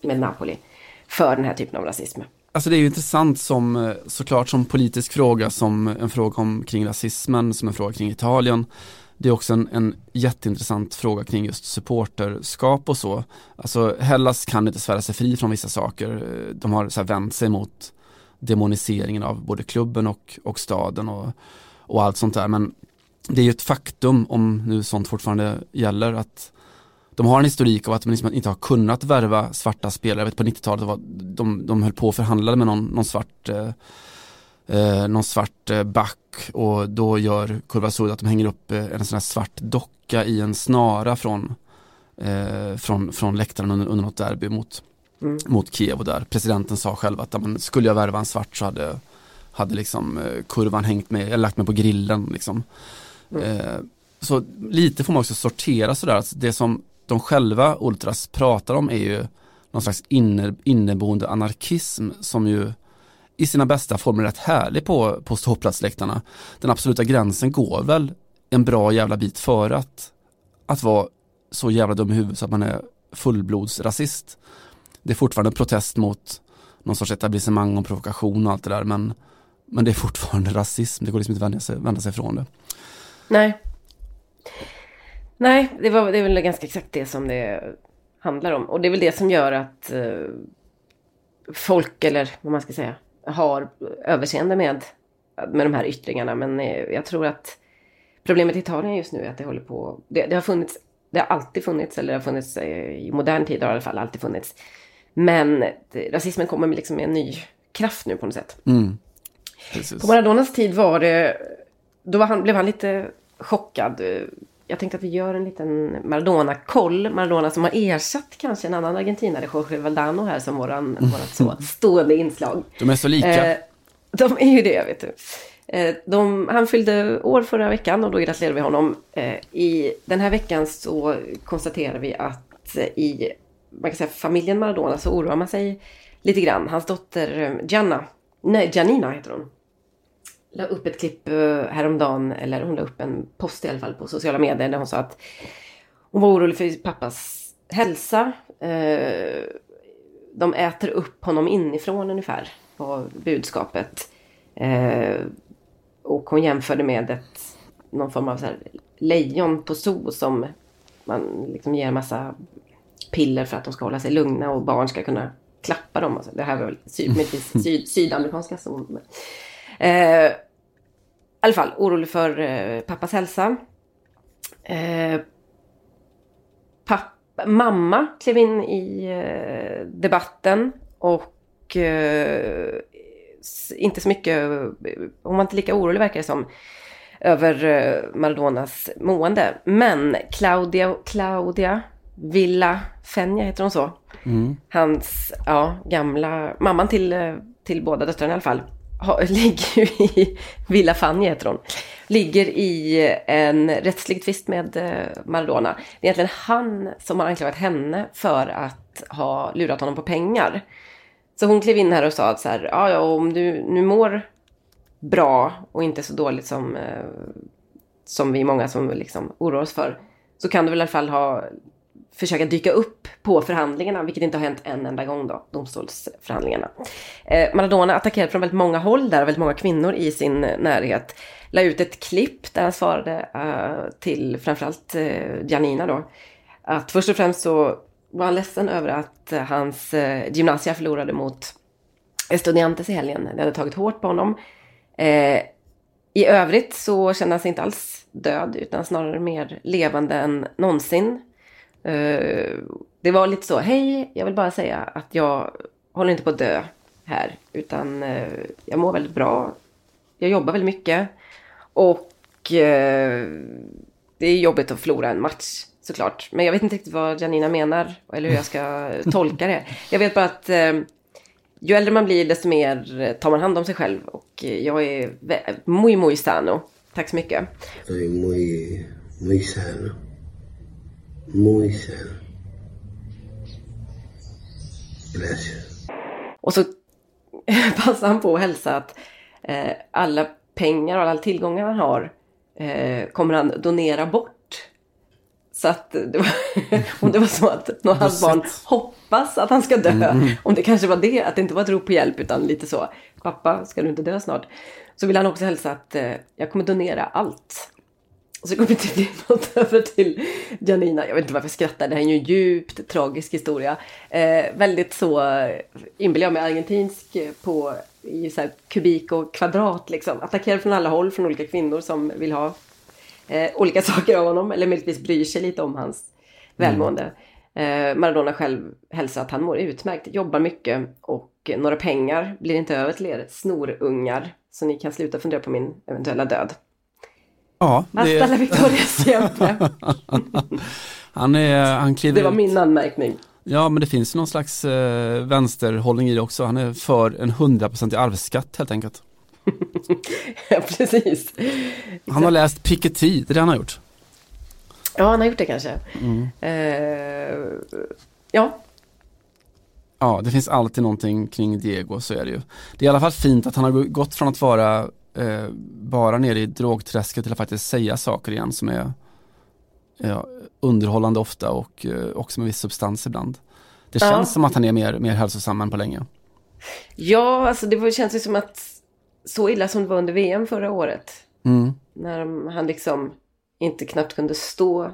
med Napoli för den här typen av rasism. Alltså det är ju intressant som eh, såklart som politisk fråga, som en fråga om kring rasismen, som en fråga kring Italien. Det är också en, en jätteintressant fråga kring just supporterskap och så. Alltså Hellas kan inte svära sig fri från vissa saker. De har så här vänt sig mot demoniseringen av både klubben och, och staden och, och allt sånt där. Men det är ju ett faktum, om nu sånt fortfarande gäller, att de har en historik av att de liksom inte har kunnat värva svarta spelare. Jag vet på 90-talet var de, de höll på och förhandlade med någon, någon svart eh, eh, någon svart eh, back. Och då gör Kurva att de hänger upp eh, en sån här svart docka i en snara från, eh, från, från läktaren under, under något derby mot, mot Kiev. Och där presidenten sa själv att men, skulle jag värva en svart så hade, hade liksom eh, kurvan hängt med, eller lagt mig på grillen liksom. Eh, så lite får man också sortera sådär, alltså det som de själva Ultras pratar om är ju någon slags inner, inneboende anarkism som ju i sina bästa former är rätt härlig på, på ståplatsläktarna. Den absoluta gränsen går väl en bra jävla bit före att, att vara så jävla dum i huvudet så att man är fullblodsrasist. Det är fortfarande en protest mot någon sorts etablissemang och provokation och allt det där men Men det är fortfarande rasism, det går liksom inte att vända sig, vända sig ifrån det. Nej. Nej, det, var, det är väl ganska exakt det som det handlar om. Och det är väl det som gör att eh, folk, eller vad man ska säga, har överseende med, med de här yttringarna. Men eh, jag tror att problemet i Italien just nu är att det håller på... Det, det har funnits, det har alltid funnits, eller det har funnits eh, i modern tid har det i alla fall alltid funnits. Men det, rasismen kommer med liksom med en ny kraft nu på något sätt. Mm. På Maradonas tid var det, då var han, blev han lite chockad. Jag tänkte att vi gör en liten Maradona-koll. Maradona som har ersatt kanske en annan argentinare, Jorge Valdano här som våran, vårat så stående inslag. De är så lika. Eh, de är ju det, vet du. Eh, de, han fyllde år förra veckan och då gratulerar vi honom. Eh, I den här veckan så konstaterar vi att eh, i man kan säga, familjen Maradona så oroar man sig lite grann. Hans dotter eh, Gianna, nej Giannina heter hon. La upp ett klipp eh, häromdagen, eller hon la upp en post i alla fall på sociala medier där hon sa att hon var orolig för pappas hälsa. Eh, de äter upp honom inifrån ungefär, var budskapet. Eh, och hon jämförde med ett, någon form av så lejon på zoo som man liksom ger massa piller för att de ska hålla sig lugna och barn ska kunna klappa dem. Alltså, det här var väl syd, syd, sydamerikanska Eh, I alla fall orolig för eh, pappas hälsa. Eh, pappa, mamma klev in i eh, debatten och eh, inte så mycket, hon var inte lika orolig verkar det som, över eh, Maradonas mående. Men Claudia, Claudia Villa Fenja, heter hon så? Hans, ja, gamla, mamman till, eh, till båda döttrarna i alla fall, ha, ligger ju i, Villa Fanny, heter hon, ligger i eh, en rättslig tvist med eh, Maradona. Det är egentligen han som har anklagat henne för att ha lurat honom på pengar. Så hon klev in här och sa att så här, ja, ja, om du nu mår bra och inte så dåligt som, eh, som vi är många som liksom oroar oss för, så kan du väl i alla fall ha försöka dyka upp på förhandlingarna, vilket inte har hänt en enda gång då, domstolsförhandlingarna. Eh, Maradona attackerade från väldigt många håll där, väldigt många kvinnor i sin närhet. La ut ett klipp där han svarade uh, till framförallt uh, Giannina då, att först och främst så var han ledsen över att uh, hans uh, gymnasia förlorade mot Estudiantes i helgen. Det hade tagit hårt på honom. Eh, I övrigt så kände han sig inte alls död utan snarare mer levande än någonsin. Eh, det var lite så, hej, jag vill bara säga att jag håller inte på att dö här utan eh, jag mår väldigt bra. Jag jobbar väldigt mycket och eh, det är jobbigt att förlora en match såklart. Men jag vet inte riktigt vad Janina menar eller hur jag ska tolka det. Jag vet bara att ju äldre man blir desto mer tar man hand om sig själv och jag är muy muy sano. Tack så mycket. Estoy muy, muy sano. Muy sano. Gracias. Och så passar han på att hälsa att eh, alla pengar och alla tillgångar han har eh, kommer han donera bort. Så att det var, om det var så att någon av hans barn hoppas att han ska dö, om det kanske var det, att det inte var ett rop på hjälp utan lite så, pappa ska du inte dö snart? Så vill han också hälsa att eh, jag kommer donera allt. Och så kommer det till något över till Janina. Jag vet inte varför jag skrattar. Det här är ju en djupt tragisk historia. Eh, väldigt så eh, inbillar jag mig argentinsk eh, på i så kubik och kvadrat liksom. Attackerar från alla håll från olika kvinnor som vill ha eh, olika saker av honom. Eller möjligtvis bryr sig lite om hans välmående. Eh, Maradona själv hälsar att han mår utmärkt, jobbar mycket och några pengar blir inte över till er snorungar. Så ni kan sluta fundera på min eventuella död. Ja, Hasta la det, victoria siempre. han, är, han kliver Det var min anmärkning. Ja, men det finns någon slags eh, vänsterhållning i det också. Han är för en hundraprocentig arvsskatt helt enkelt. Ja, precis. Han har läst Piketty, det är det han har gjort. Ja, han har gjort det kanske. Eh, ja, Ja, det finns alltid någonting kring Diego, så är det ju. Det är i alla fall fint att han har gått från att vara eh, bara nere i drogträsket till att faktiskt säga saker igen som är ja, underhållande ofta och eh, också med viss substans ibland. Det Ja. känns som att han är mer, mer hälsosam än på länge. ja alltså det känns ju som att så illa som det var under VM förra året. Mm. När han liksom inte knappt kunde stå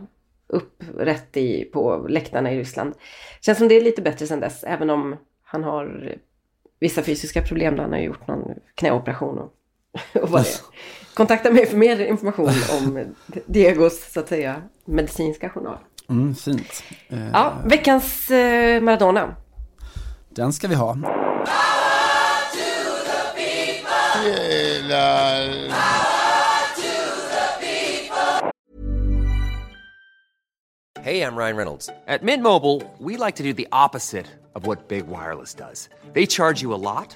upp rätt i, på läktarna i Ryssland. Känns som det är lite bättre sedan dess, även om han har vissa fysiska problem. Han har gjort någon knäoperation och, och vad det är. Kontakta mig för mer information om Diegos, så att säga, medicinska journal. Mm, fint. Eh, Ja, veckans eh, Maradona. Den ska vi ha. Hey, I'm Ryan Reynolds. At Mint Mobile, we like to do the opposite of what Big Wireless does. They charge you a lot,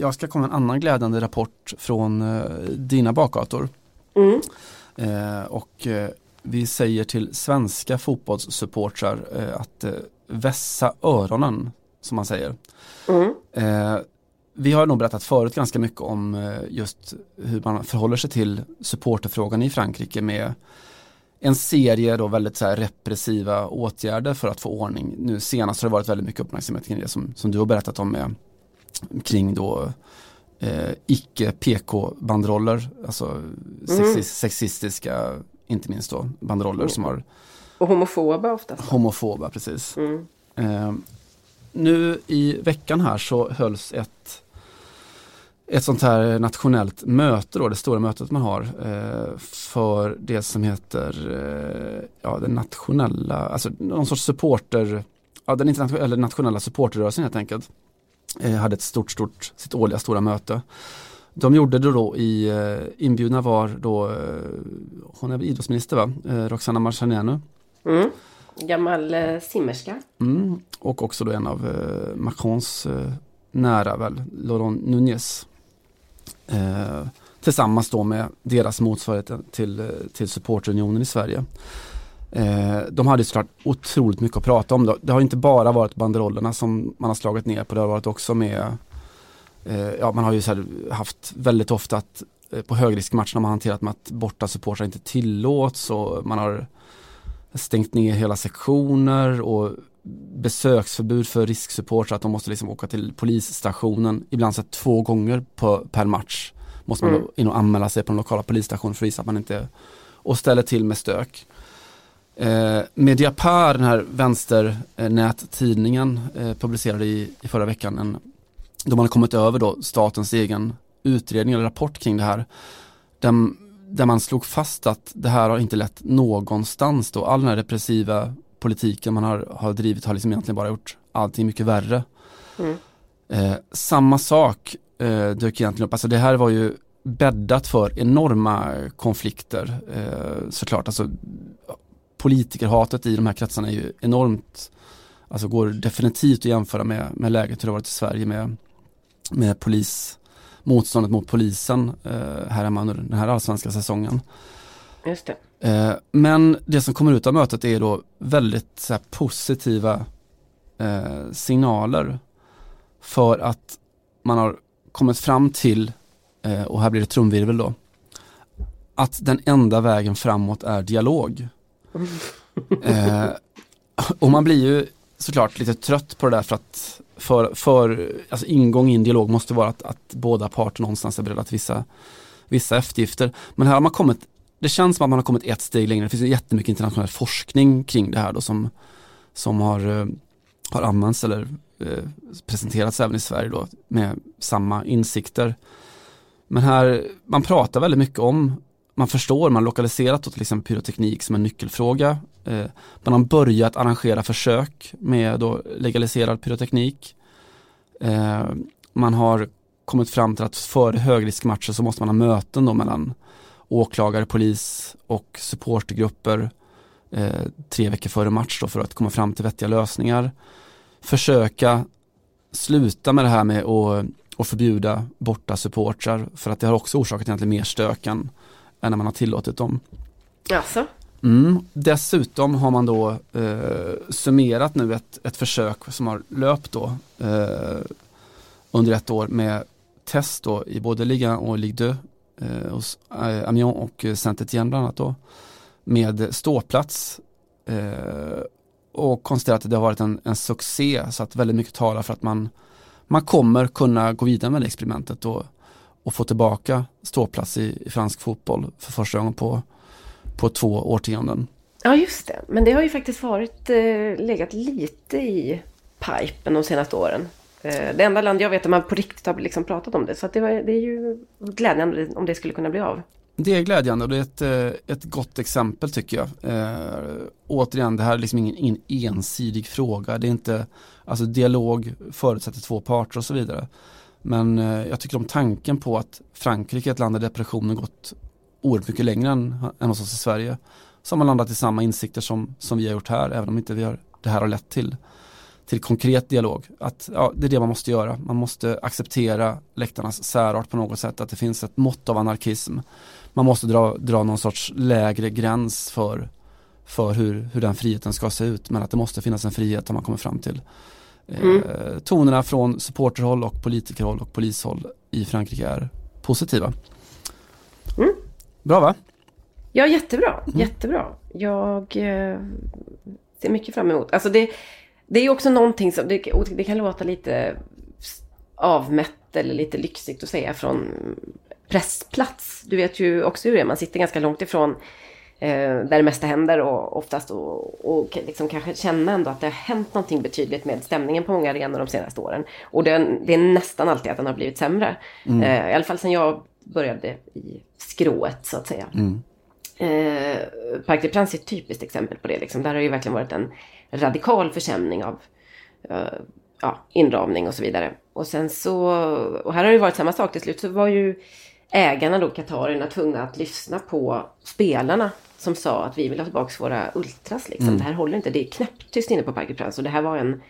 jag, ska komma med en annan glädjande rapport från eh, dina bakgator. Eh, och eh, vi säger till svenska fotbollssupportrar att vässa öronen, som man säger. Eh, vi har nog berättat förut ganska mycket om just hur man förhåller sig till supporterfrågan i Frankrike med en serie då väldigt så repressiva åtgärder för att få ordning. Nu senast har det varit väldigt mycket uppmärksamhet kring det som, som du har berättat om med, kring då eh, icke PK-bandroller, alltså sexis, sexistiska, inte minst då, bandroller som har Och homofoba oftast. homofoba, precis. Eh, nu i veckan här så hölls ett ett sånt här nationellt möte då, det stora mötet man har eh, för det som heter eh, ja, den nationella, alltså någon sorts supporter, ja den internationella, nationella supporterrörelsen helt enkelt. Eh, hade ett stort, stort, sitt årliga stora möte. De gjorde det då i, eh, inbjudna var då, eh, hon är väl idrottsminister va, Roxana Marciano. Mm. Gammal simmerska. Mm, och också då en av Macrons nära väl, Laurent Nunez. Eh, tillsammans då med deras motsvarighet till, till supportunionen i Sverige. Eh, de hade såklart otroligt mycket att prata om. Då. Det har inte bara varit banderollerna som man har slagit ner på, det har varit också med eh, Ja man har ju haft väldigt ofta att eh, på högriskmatcherna har man hanterat med att borta supportrar inte tillåts och man har stängt ner hela sektioner och besöksförbud för risksupportrar att de måste liksom åka till polisstationen ibland så två gånger på, per match. Måste man Mm. in och anmäla sig på den lokala polisstationen för att visa att man inte och ställer till med stök. Eh, Mediapart, den här vänsternättidningen, eh, publicerade i, i förra veckan en, de hade kommit över då statens egen utredning eller rapport kring det här. Där, där man slog fast att det här har inte lett någonstans då. All den här repressiva politiken man har, har drivit har liksom egentligen bara gjort allting mycket värre. Mm. Eh, samma sak eh, dök egentligen upp, alltså det här var ju bäddat för enorma konflikter eh, såklart. Alltså, politikerhatet i de här kretsarna är ju enormt, alltså går definitivt att jämföra med, med läget hur det har varit i Sverige med, med polis, motståndet mot polisen eh, här hemma under den här allsvenska säsongen. Just det. Eh, men det som kommer ut av mötet är då väldigt här, positiva eh, signaler för att man har kommit fram till, eh, och här blir det trumvirvel då, att den enda vägen framåt är dialog eh, och man blir ju såklart lite trött på det där för att för, för alltså ingång i en dialog måste vara att, att båda parter någonstans är beredda till vissa, vissa eftergifter. Men här har man kommit, det känns som att man har kommit ett steg längre. Det finns ju jättemycket internationell forskning kring det här då som, som har, eh, har använts eller eh, presenterats även i Sverige då med samma insikter. Men här, man pratar väldigt mycket om, man förstår, man har lokaliserat till exempel pyroteknik som en nyckelfråga. Eh, man har börjat arrangera försök med då legaliserad pyroteknik. Eh, man har kommit fram till att före högriskmatcher så måste man ha möten då mellan åklagare, polis och supportergrupper eh, tre veckor före match då för att komma fram till vettiga lösningar. Försöka sluta med det här med att och förbjuda borta supportrar för att det har också orsakat egentligen mer stök än, när man har tillåtit dem. Alltså, Mm. Dessutom har man då eh, summerat nu ett, ett försök som har löpt då eh, under ett år med test då i både Liga och Ligue 2 eh, hos eh, Amiens och Saint-Étienne bland annat då med ståplats eh, och konstaterat att det har varit en, en succé så att väldigt mycket talar för att man, man kommer kunna gå vidare med det experimentet och, och få tillbaka ståplats i, i fransk fotboll för första gången på, på två årtionden. ja just det. Men det har ju faktiskt varit, eh, legat lite i pipen de senaste åren. Eh, det enda land jag vet där man på riktigt har liksom pratat om det. Så det, var, det är ju glädjande om det skulle kunna bli av. Det är glädjande och det är ett, eh, ett gott exempel tycker jag. Eh, återigen, det här är liksom ingen, ingen ensidig fråga. Det är inte, alltså dialog förutsätter två parter och så vidare. Men eh, jag tycker om tanken på att Frankrike är ett land där depressionen gått oerhört mycket längre än, än hos oss i Sverige. Så har man landat i samma insikter som, som vi har gjort här, även om inte vi har, det här har lett till, till konkret dialog. Att ja, det är det man måste göra. Man måste acceptera läktarnas särart på något sätt, att det finns ett mått av anarkism. Man måste dra, dra någon sorts lägre gräns för, för hur, hur den friheten ska se ut, men att det måste finnas en frihet om man kommer fram till. Eh, tonerna från supporterhåll och politikerhåll och polishåll i Frankrike är positiva. Mm. Bra va? Ja, jättebra. Jättebra. Jag eh, ser mycket fram emot. Alltså det, det är också någonting som, det, det kan låta lite avmätt eller lite lyxigt att säga från pressplats. Du vet ju också hur det är, man sitter ganska långt ifrån där det mesta händer och oftast och, och liksom kanske känna ändå att det har hänt någonting betydligt med stämningen på många arenor de senaste åren. Och det, det är nästan alltid att den har blivit sämre. Eh, I alla fall sen jag började i skrået så att säga. Eh, Parc des Princes är ett typiskt exempel på det. Liksom. Där har det ju verkligen varit en radikal försämring av eh, ja, inramning och så vidare. Och sen så, och här har det varit samma sak till slut, så var ju ägarna då, katarerna, tvungna att lyssna på spelarna som sa att vi vill ha tillbaka våra ultras. Liksom. Det här håller inte, det är knäpptyst inne på Parc des Princes. Och det här var en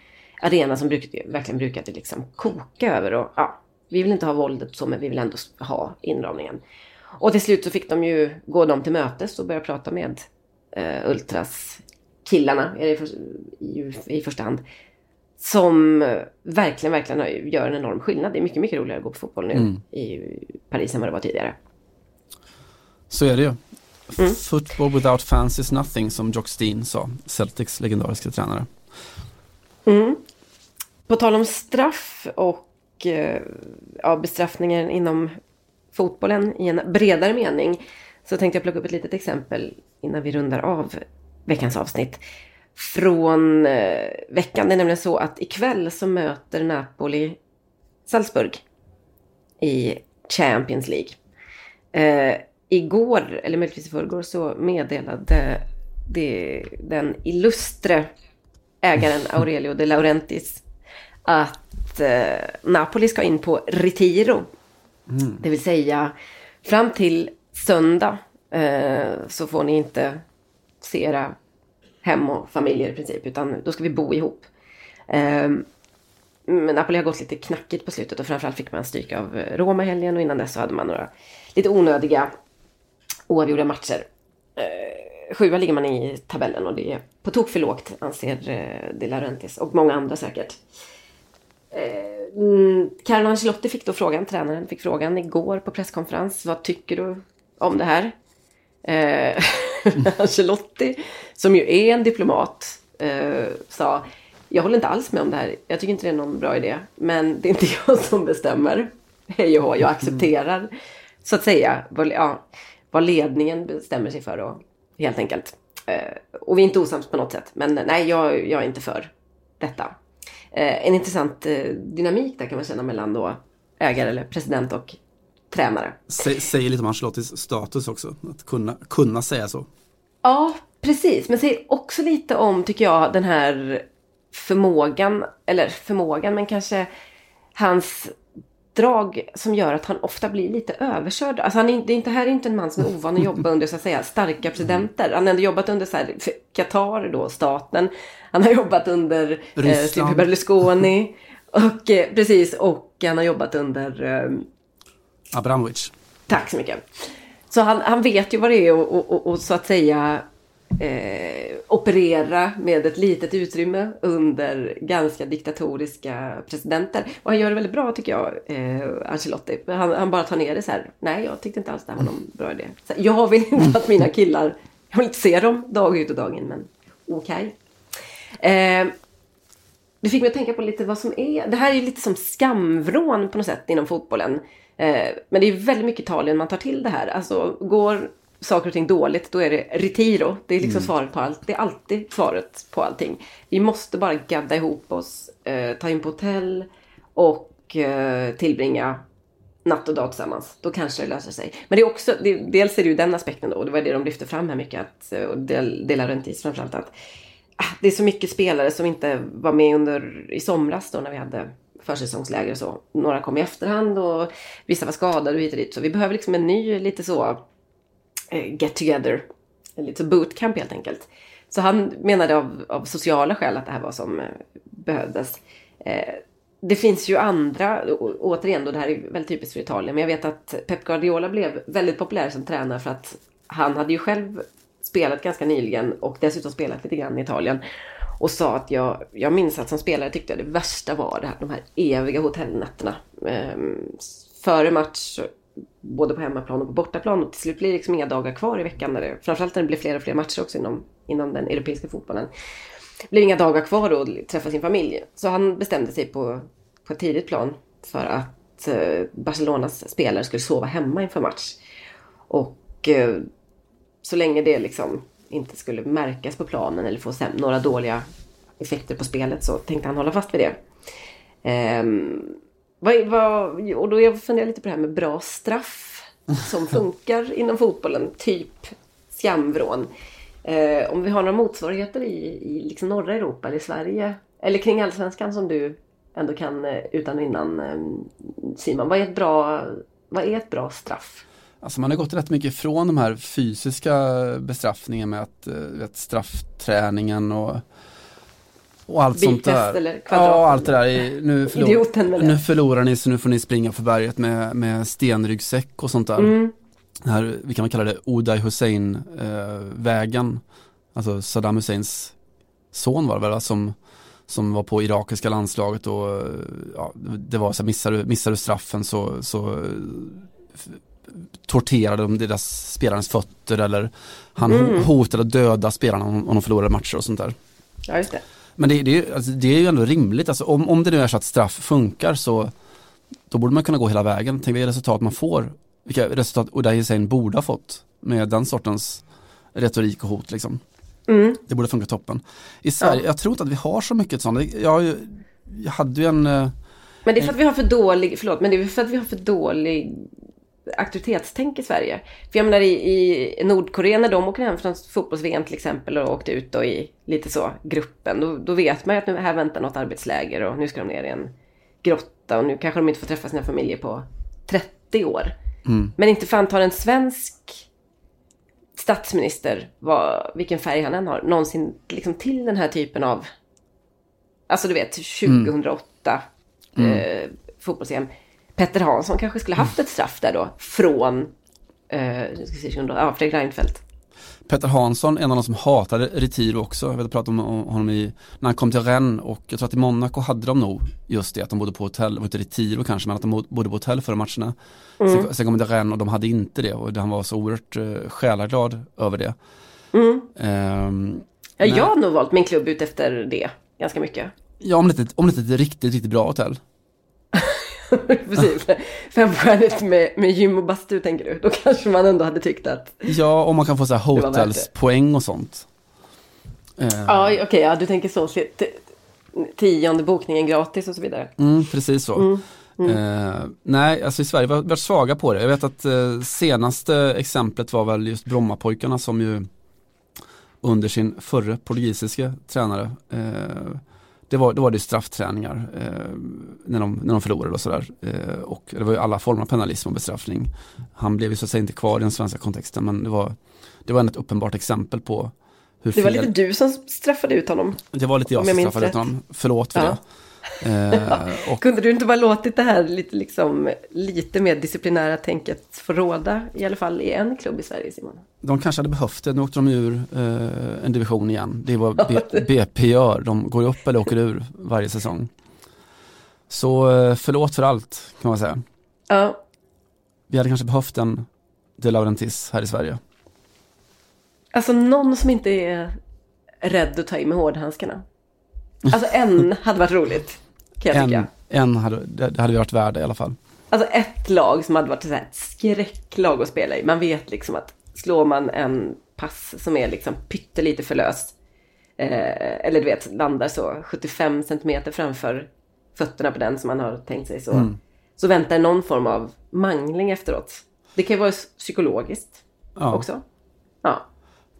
arena som brukade, verkligen brukade liksom koka över. Och, ja, vi vill inte ha våldet så, men vi vill ändå ha inramningen. Och till slut så fick de ju gå dem till mötes och börja prata med eh, ultras killarna i, i, i första hand. Som eh, verkligen, verkligen gör en enorm skillnad. Det är mycket, mycket roligare att gå på fotboll nu i Paris än vad det var tidigare. Så är det ju. Football without fans is nothing som Jock Steen sa, Celtics legendariska tränare. På tal om straff och eh, ja, bestraffningen inom fotbollen i en bredare mening så tänkte jag plocka upp ett litet exempel innan vi rundar av veckans avsnitt. Från eh, veckan. Det är nämligen så att ikväll så möter Napoli Salzburg i Champions League. Igår, eller möjligtvis i förrgår, så meddelade det, den illustre ägaren Aurelio de Laurentiis att eh, Napoli ska in på Retiro. Det vill säga fram till söndag eh, så får ni inte se era hem och familjer i princip, utan då ska vi bo ihop. Eh, men Napoli har gått lite knackigt på slutet och framförallt fick man stryk av eh, Roma helgen och innan dess så hade man några lite onödiga oavgjorda matcher. Eh, sjua ligger man i tabellen och det är på tok för lågt anser eh, De Laurentiis och många andra säkert. Karin Carlo Ancelotti fick då frågan, tränaren fick frågan igår på presskonferens. Vad tycker du om det här? Eh, Ancelotti, som ju är en diplomat, eh, sa jag håller inte alls med om det här. Jag tycker inte det är någon bra idé. Men det är inte jag som bestämmer. Hej och hå, jag accepterar så att säga ja, vad ledningen bestämmer sig för. Och, helt enkelt. Eh, och vi är inte osams på något sätt. Men nej, jag, jag är inte för detta. Eh, en intressant eh, dynamik där kan man känna mellan då ägare eller president och tränare. Sä, säger lite om Ancelottis status också, att kunna, kunna säga så. Ja, precis. Men säger också lite om, tycker jag, den här förmågan, eller förmågan, men kanske hans drag som gör att han ofta blir lite överkörd. Alltså han är, det är inte, här är inte en man som är ovan att jobba under så att säga starka presidenter. Han har ändå jobbat under så här, Qatar då, staten. Han har jobbat under eh. Silvio Berlusconi. Och eh, precis, och han har jobbat under eh, Abramovic. Tack så mycket. Så han, han vet ju vad det är och, och, och, och så att säga eh, operera med ett litet utrymme under ganska diktatoriska presidenter. Och han gör det väldigt bra tycker jag, eh, Ancelotti. Han, han bara tar ner det så här. Nej, jag tyckte inte alls det här var någon bra idé. Så, jag vill inte att mina killar, jag vill inte se dem dag ut och dag in, men okej. Eh, det fick mig att tänka på lite vad som är, det här är ju lite som skamvrån på något sätt inom fotbollen. Eh, men det är väldigt mycket Italien man tar till det här. Alltså går saker och ting dåligt, då är det retiro. Det är liksom svaret på allt. Det är alltid svaret på allting. Vi måste bara gadda ihop oss, eh, ta in på hotell och eh, tillbringa natt och dag tillsammans. Då kanske det löser sig. Men det är också, det, dels är det ju den aspekten då, och det var det de lyfte fram här mycket, att, eh, och Del, De Laurentiis framförallt, att ah, det är så mycket spelare som inte var med under i somras då när vi hade försäsongsläger och så. Några kom i efterhand och vissa var skadade och hit och dit. Så vi behöver liksom en ny lite så Eh, get together. Lite så bootcamp helt enkelt. Så han menade av, av sociala skäl att det här var som eh, behövdes. Eh, det finns ju andra, återigen då det här är väldigt typiskt för Italien, men jag vet att Pep Guardiola blev väldigt populär som tränare för att han hade ju själv spelat ganska nyligen och dessutom spelat lite grann i Italien. Och sa att jag, jag minns att som spelare tyckte jag det värsta var det här, de här eviga hotellnätterna. Ehm, före match, både på hemmaplan och på bortaplan. Och till slut blir det liksom inga dagar kvar i veckan. När det, framförallt när det blir fler och fler matcher också inom, inom den europeiska fotbollen. Det blir inga dagar kvar att träffa sin familj. Så han bestämde sig på, på ett tidigt plan för att eh, Barcelonas spelare skulle sova hemma inför match. Och eh, så länge det liksom inte skulle märkas på planen eller få några dåliga effekter på spelet så tänkte han hålla fast vid det. Ehm, vad, vad, och då jag funderar lite på det här med bra straff som funkar inom fotbollen, typ skamvrån. Eh, om vi har några motsvarigheter i, i liksom norra Europa eller i Sverige eller kring allsvenskan som du ändå kan eh, utan och innan eh, Simon. Vad är ett bra, vad är ett bra straff? Alltså man har gått rätt mycket ifrån de här fysiska bestraffningarna med att, eh, vet, straffträningen och, och allt sånt Biltest där. eller kvadraten. Ja, allt det där. Nu, förlor, Idioten med det. nu förlorar ni så nu får ni springa för berget med, med stenryggsäck och sånt där. Mm. Det här, vi kan kalla det Uday Hussein-vägen. alltså Saddam Husseins son var det väl, som, som var på irakiska landslaget och eh, ja, det var så här, missar du, missar du straffen så, så eh, torterade de deras spelarens fötter eller han Mm. ho- hotade att döda spelarna om, om de förlorade matcher och sånt där. Ja, just det. Men det, det, är ju- alltså, det är ju ändå rimligt, alltså, om, om det nu är så att straff funkar så då borde man kunna gå hela vägen. Tänk vilka resultat man får, vilka resultat Uday Hussein borde ha fått med den sortens retorik och hot liksom. Mm. Det borde funka toppen. I Sverige, jag tror inte att vi har så mycket sånt. Jag, jag hade ju en, eh, Men det är för att vi har för dålig, förlåt, men det är för att vi har för dålig aktivitetstänk i Sverige. För jag menar i, i Nordkorea när de åker hem från fotbolls-VM till exempel och åkte ut då i lite så gruppen. Då, då vet man ju att nu här väntar något arbetsläger och nu ska de ner i en grotta och nu kanske de inte får träffa sina familjer på 30 år. Men inte fan tar en svensk statsminister, vad, vilken färg han än har, någonsin liksom till den här typen av, alltså du vet 2008 eh, fotbolls Petter Hansson kanske skulle haft ett straff där då från eh, nu ska vi se, 2008, ja, Fredrik Reinfeldt. Petter Hansson, en av de som hatade Retiro också. Jag vet prata om om honom i, när han kom till Rennes och jag tror att i Monaco hade de nog just det att de bodde på hotell, det var inte Retiro kanske, men att de bod- bodde på hotell före matcherna. Sen, sen kom de till Rennes och de hade inte det och han var så oerhört uh, själaglad över det. Ehm, Ja, jag har nog valt min klubb ut efter det ganska mycket. ja, om det, ett- om det är ett riktigt, riktigt bra hotell. Precis. Femstjärnigt med, med gym och bastu tänker du. Då kanske man ändå hade tyckt att Ja, om man kan få så här var hotelspoäng och sånt. Ehm, Ja, okej, ja, du tänker så. Tionde bokningen gratis och så vidare. Mm, precis så. Eh, nej, alltså i Sverige har vi varit svaga på det. Jag vet att eh, senaste exemplet var väl just Brommapojkarna som ju under sin förre portugisiska tränare eh, det var, då var det straffträningar eh, när, de, när de förlorade och sådär. Eh, och det var ju alla former av penalism och bestraffning. Han blev ju så att säga inte kvar i den svenska kontexten men det var, det var ändå ett uppenbart exempel på hur Det var fel lite du som straffade ut honom. det var lite jag Om som straffade ut honom. Förlåt för Ja. det. Eh, Kunde du inte bara låtit det här lite, liksom, lite mer disciplinära tänket få råda i alla fall i en klubb i Sverige Simon? de kanske hade behövt det, nu åkte de ur eh, en division igen. Det är vad B- BP gör, de går upp eller åker ur varje säsong. Så eh, förlåt för allt kan man säga. Ja, Vi hade kanske behövt en De Laurentiis här i Sverige. alltså någon som inte är rädd att ta i med hårdhandskarna. Alltså en hade varit roligt, kan jag En, tycka. en hade, det hade varit värda i alla fall. Alltså ett lag som hade varit så ett skräcklag att spela i. Man vet liksom att slår man en pass som är liksom pyttelite för lös. Eh, eller du vet, landar så 75 centimeter framför fötterna på den som man har tänkt sig så. Så väntar någon form av mangling efteråt. Det kan ju vara psykologiskt Ja. också. Ja.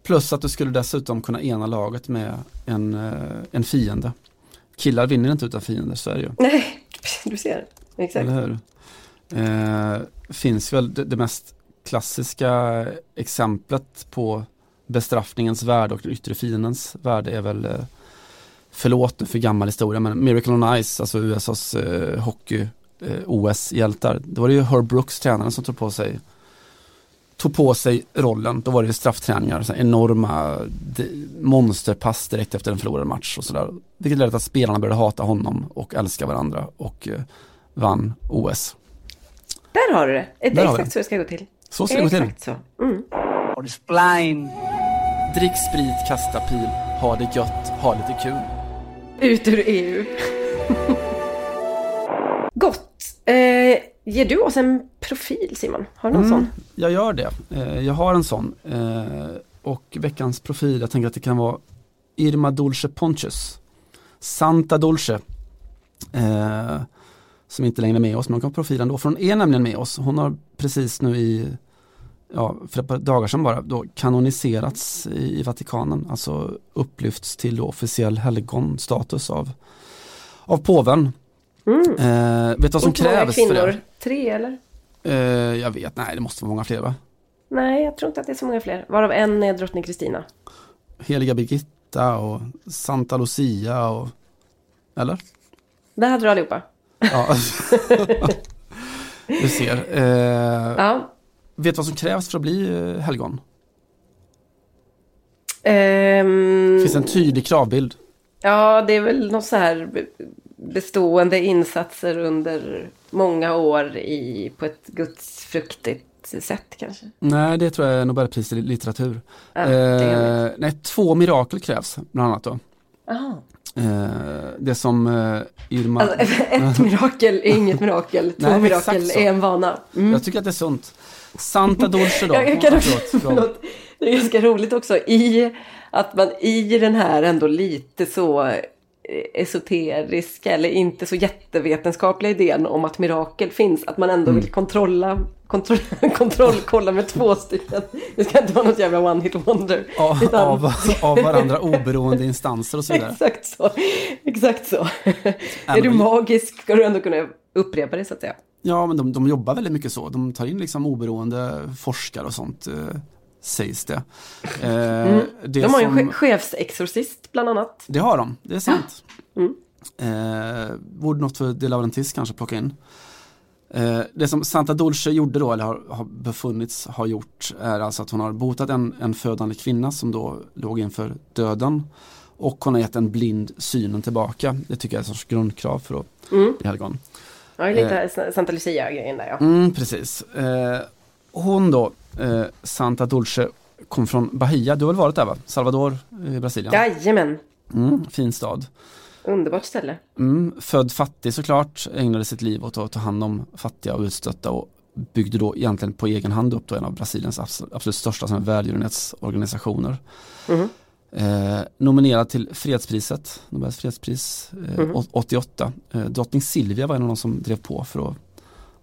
Plus att du skulle dessutom kunna ena laget med en, eh, en fiende. Killar vinner inte utan fiender, så är det ju. Nej, du ser. Exakt. Eller hur? Eh, finns väl det, det mest klassiska exemplet på bestraffningens värde och den yttre fiendens värde är väl eh, Förlåt nu för gammal historia men Miracle on Ice, alltså USAs eh, hockey eh. Då var det ju Herb Brooks, tränaren, som tog på sig tog på sig rollen. Då var det straffträningar, så enorma monsterpass direkt efter en förlorad match och sådär. Vilket ledde till att spelarna började hata honom och älska varandra och eh, vann OS. Där har du det. Det är exakt så det ska gå till. Så ska det gå till. Exakt så. Mm. Drick sprit, kasta pil, ha det gött, ha lite kul. Ut ur EU. Gott. Eh, ger du oss en profil Simon? Har du någon Mm, sån? jag gör det. Eh, jag har en sån. Eh, och veckans profil, jag tänker att det kan vara Irma Dulce Pontius. Santa Dulce. Eh, som inte längre är med oss, men hon kan ha profilen då. För hon är nämligen med oss. Hon har precis nu i, ja, för ett par dagar sedan bara, då kanoniserats i, i Vatikanen. Alltså upplyfts till officiell helgonstatus av, av påven. Eh, vet du vad som Inte många krävs för det? Tre eller? Eh, jag vet, nej det måste vara många fler va? Nej, jag tror inte att det är så många fler. Varav en är drottning Kristina. Heliga Birgitta och Santa Lucia och Eller? Där hade du allihopa. Ja. du ser. Eh, Ja. Vet du vad som krävs för att bli eh, helgon? Det finns en tydlig kravbild. Ja, det är väl något så här bestående insatser under många år i, på ett gudsfruktigt sätt kanske. Nej, det tror jag är Nobelpris i litteratur. Ja, eh, nej, två mirakel krävs bland annat då. Eh, det som eh, Irma... Alltså, ett mirakel är inget mirakel, två Nej, mirakel är en vana. Mm. Jag tycker att det är sunt. Santa Dolce då. Jag, kan också, förlåt, förlåt. förlåt. Det är ganska roligt också i att man i den här ändå lite så esoteriska eller inte så jättevetenskapliga idén om att mirakel finns. Att man ändå Mm. vill kontrolla, kontroll, kontrollkolla med två stycken. Det ska inte vara något jävla one hit wonder. Av, utan- av, av varandra oberoende instanser och så vidare. Exakt så. Exakt så. är du magisk ska du ändå kunna upprepa det så att säga. Ja, men de, de jobbar väldigt mycket så. De tar in liksom oberoende forskare och sånt, eh, sägs det. Eh, det Mm. De har ju en chefsexorcist bland annat. Det har de, det är sant. Mm. Eh, borde något för De Laurentiis kanske plocka in. Eh, det som Santa Dolce gjorde då, eller har, har befunnits ha gjort, är alltså att hon har botat en, en födande kvinna som då låg inför döden. Och hon har gett en blind synen tillbaka. Det tycker jag är ett sorts grundkrav för att Mm. bli helgon. Ja, lite Santa Lucia-grejen där ja. Mm, precis. Eh, hon då, eh, Santa Dolce, kom från Bahia. Du har väl varit där va? Salvador i Brasilien? Jajamän. Mm, fin stad. Underbart ställe. Mm, född fattig såklart, ägnade sitt liv åt att ta hand om fattiga och utstötta och byggde då egentligen på egen hand upp då en av Brasiliens abs- absolut största välgörenhetsorganisationer. Mhm. Eh, nominerad till fredspriset, Nobels fredspris eh, Mhm. å- 88. Eh, drottning Silvia var en av de som drev på för att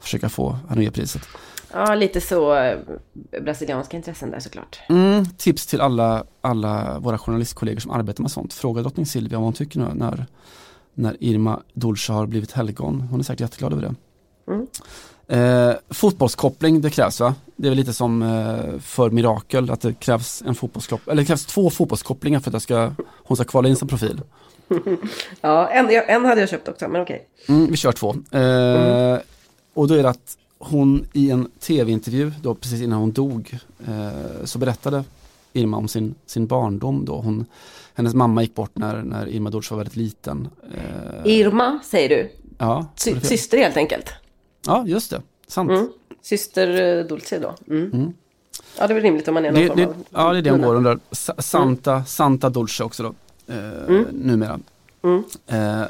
försöka få Hanoi-priset. Ja, lite så eh, brasilianska intressen där såklart. Mm, tips till alla, alla våra journalistkollegor som arbetar med sånt. Fråga drottning Silvia vad hon tycker nu när, när Irma Dulce har blivit helgon. Hon är säkert jätteglad över det. Mm. Eh, fotbollskoppling, det krävs va? Det är väl lite som eh, för mirakel att det krävs en fotbollskoppling, eller det krävs två fotbollskopplingar för att jag ska hon ska kvala in som profil. Ja, en, en hade jag köpt också, men okej. Mm, vi kör två. Eh, Och då är det att hon i en tv-intervju då precis innan hon dog eh, så berättade Irma om sin, sin barndom då. Hon, hennes mamma gick bort när, när Irma Dulce var väldigt liten. Eh, Irma, säger du. ja, Sy- syster helt enkelt. ja, just det. Sant. Mm. Syster eh, Dulce då. Mm. Mm. Ja, det är väl rimligt om man är någon Det, form av ja, det är det hon går under. Sa- Santa, Santa Dulce också då. Eh, Numera. Mm. Eh,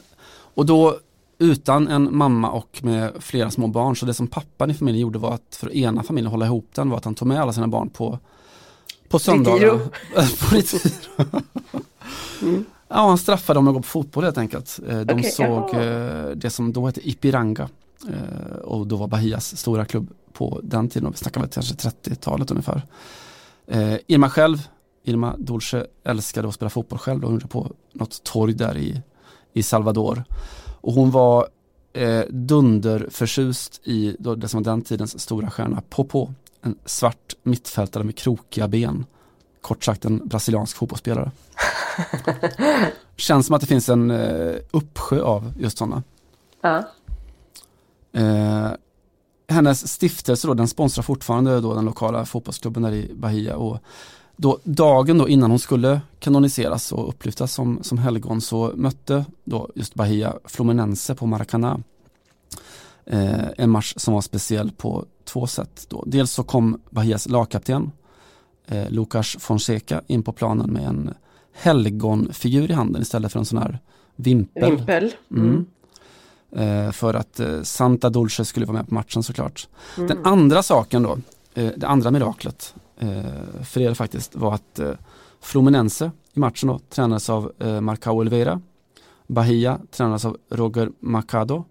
och då utan en mamma och med flera små barn. Så det som pappan i familjen gjorde var att för att ena familjen och hålla ihop den var att han tog med alla sina barn på, på söndagar. På retiro. Ja, han straffade dem att gå på fotboll helt enkelt. Eh, De Okej, såg jaha. eh, det som då hette Ipiranga. Eh, Och då var Bahias stora klubb på den tiden. Vi snackar väl kanske 30-talet ungefär. Irma själv, Irma Dulce älskade att spela fotboll själv och hon gjorde på något torg där i, i Salvador. Och hon var eh, dunderförtjust i då, det som var den tidens stora stjärna Popo. En svart mittfältare med krokiga ben. Kort sagt en brasiliansk fotbollsspelare. Känns som att det finns en eh, uppsjö av just sådana. Ja. Eh, hennes stiftelse då, den sponsrar fortfarande då den lokala fotbollsklubben där i Bahia och då, dagen då innan hon skulle kanoniseras och upplyftas som, som helgon så mötte då just Bahia Fluminense på Maracanã. Eh, en match som var speciell på två sätt. Då. Dels så kom Bahias lagkapten eh, Lucas Fonseca in på planen med en helgonfigur i handen istället för en sån här vimpel. Vimpel. Mm. Eh, för att eh, Santa Dulce skulle vara med på matchen såklart. Mm. Den andra saken då, eh, det andra miraklet eh, för er faktiskt var att eh, Fluminense i matchen då tränades av eh, Marcao Oliveira. Bahia tränades av Roger Macado.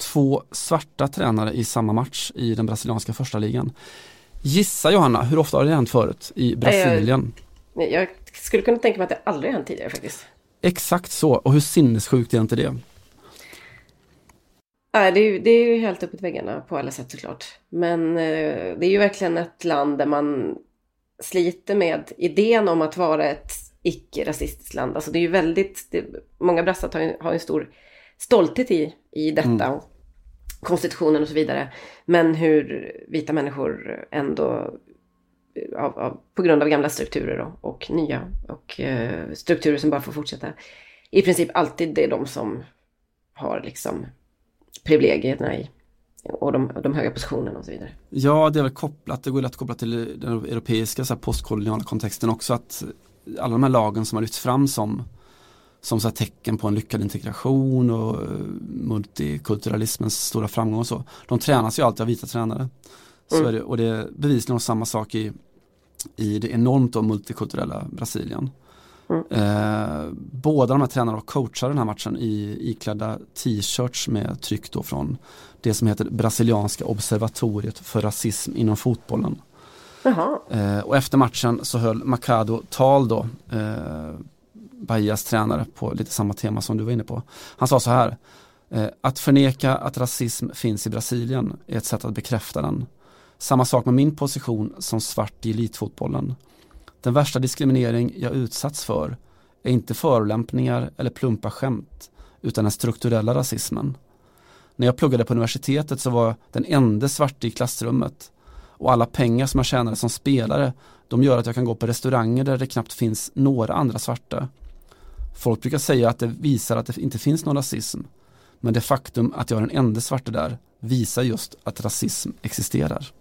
Två svarta tränare i samma match i den brasilianska första ligan. Gissa Johanna, hur ofta har det hänt förut i Brasilien? Jag skulle kunna tänka mig att det aldrig hänt tidigare faktiskt. Exakt så, och hur sinnessjukt är inte det? Nej, det är, ju, det är ju helt uppåt väggarna på alla sätt såklart. Men eh, det är ju verkligen ett land där man sliter med idén om att vara ett icke-rasistiskt land. Alltså det är ju väldigt, det, många brassar har ju, har en stor stolthet i, i detta. Och konstitutionen och så vidare. Men hur vita människor ändå av, av, på grund av gamla strukturer och, och nya och eh, strukturer som bara får fortsätta. I princip alltid det är de som har liksom privilegierna i och de, de höga positionerna och så vidare. Ja, det är väl kopplat, det går lätt att koppla till den europeiska så här, postkoloniala kontexten också att alla de här lagen som har lyfts fram som, som så här, tecken på en lyckad integration och eh, multikulturalismens stora framgång och så. De tränas ju alltid av vita tränare. Så Mm. är det, och det är bevisligen samma sak i, i det enormt multikulturella Brasilien. Mm. Eh, båda de här tränarna och coachar den här matchen i iklädda t-shirts med tryck då från det som heter Brasilianska observatoriet för rasism inom fotbollen. Eh, och efter matchen så höll Macado tal då, eh, Bahias tränare på lite samma tema som du var inne på. Han sa så här, eh, att förneka att rasism finns i Brasilien är ett sätt att bekräfta den. Samma sak med min position som svart i elitfotbollen. Den värsta diskriminering jag utsatts för är inte förolämpningar eller plumpa skämt utan den strukturella rasismen. När jag pluggade på universitetet så var jag den enda svarte i klassrummet och alla pengar som jag tjänade som spelare de gör att jag kan gå på restauranger där det knappt finns några andra svarta. Folk brukar säga att det visar att det inte finns någon rasism. Men det faktum att jag är den enda svarte där visar just att rasism existerar.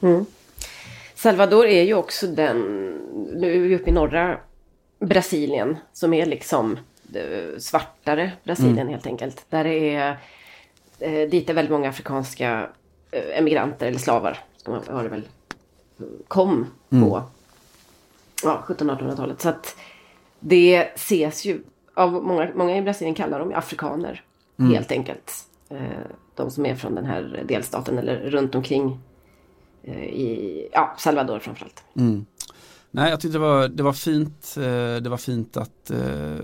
Mm. Salvador är ju också den, nu är vi uppe i norra Brasilien, som är liksom eh, svartare Brasilien helt enkelt. Där det är, eh, dit är väldigt många afrikanska eh, emigranter eller slavar, var det väl, kom på ja, 1700-1800-talet. Så att det ses ju, av många, många i Brasilien kallar dem afrikaner helt enkelt. De som är från den här delstaten eller runt omkring i ja, Salvador framförallt. Nej, jag tyckte det var, det var fint. eh, Det var fint att eh,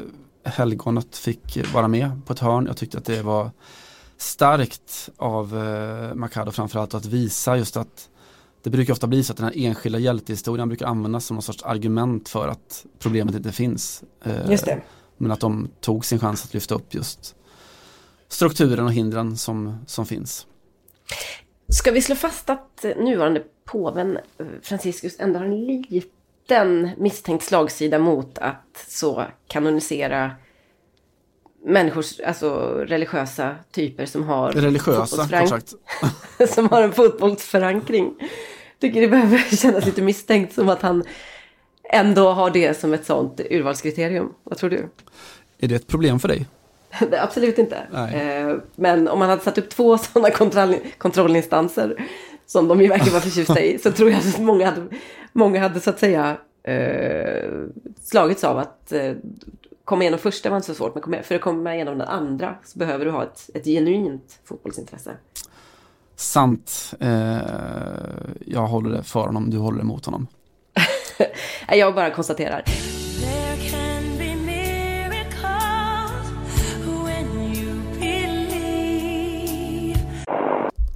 helgonet fick vara med på ett hörn. Jag tyckte att det var starkt av eh, Macado framförallt att visa just att det brukar ofta bli så att den här enskilda hjältehistorien brukar användas som någon sorts argument för att problemet inte finns. Eh, Just det. Men att de tog sin chans att lyfta upp just strukturen och hindren som, som finns. Ska vi slå fast att nuvarande påven eh, Franciscus ändå har en liten misstänkt slagsida mot att så kanonisera människors, alltså religiösa typer som har Religiösa, sagt. som har en fotbollsförankring. Tycker det behöver kännas lite misstänkt som att han ändå har det som ett sånt urvalskriterium. Vad tror du? Är det ett problem för dig? Absolut inte. Eh, Men om man hade satt upp två sådana kontroll, kontrollinstanser som de ju verkar vara förtjusta i så tror jag att många hade, många hade så att säga eh, slagits av att eh, komma igenom första var inte så svårt men för att komma igenom den andra så behöver du ha ett, ett genuint fotbollsintresse. Sant. Eh, jag håller det för honom, du håller det mot honom. Jag bara konstaterar.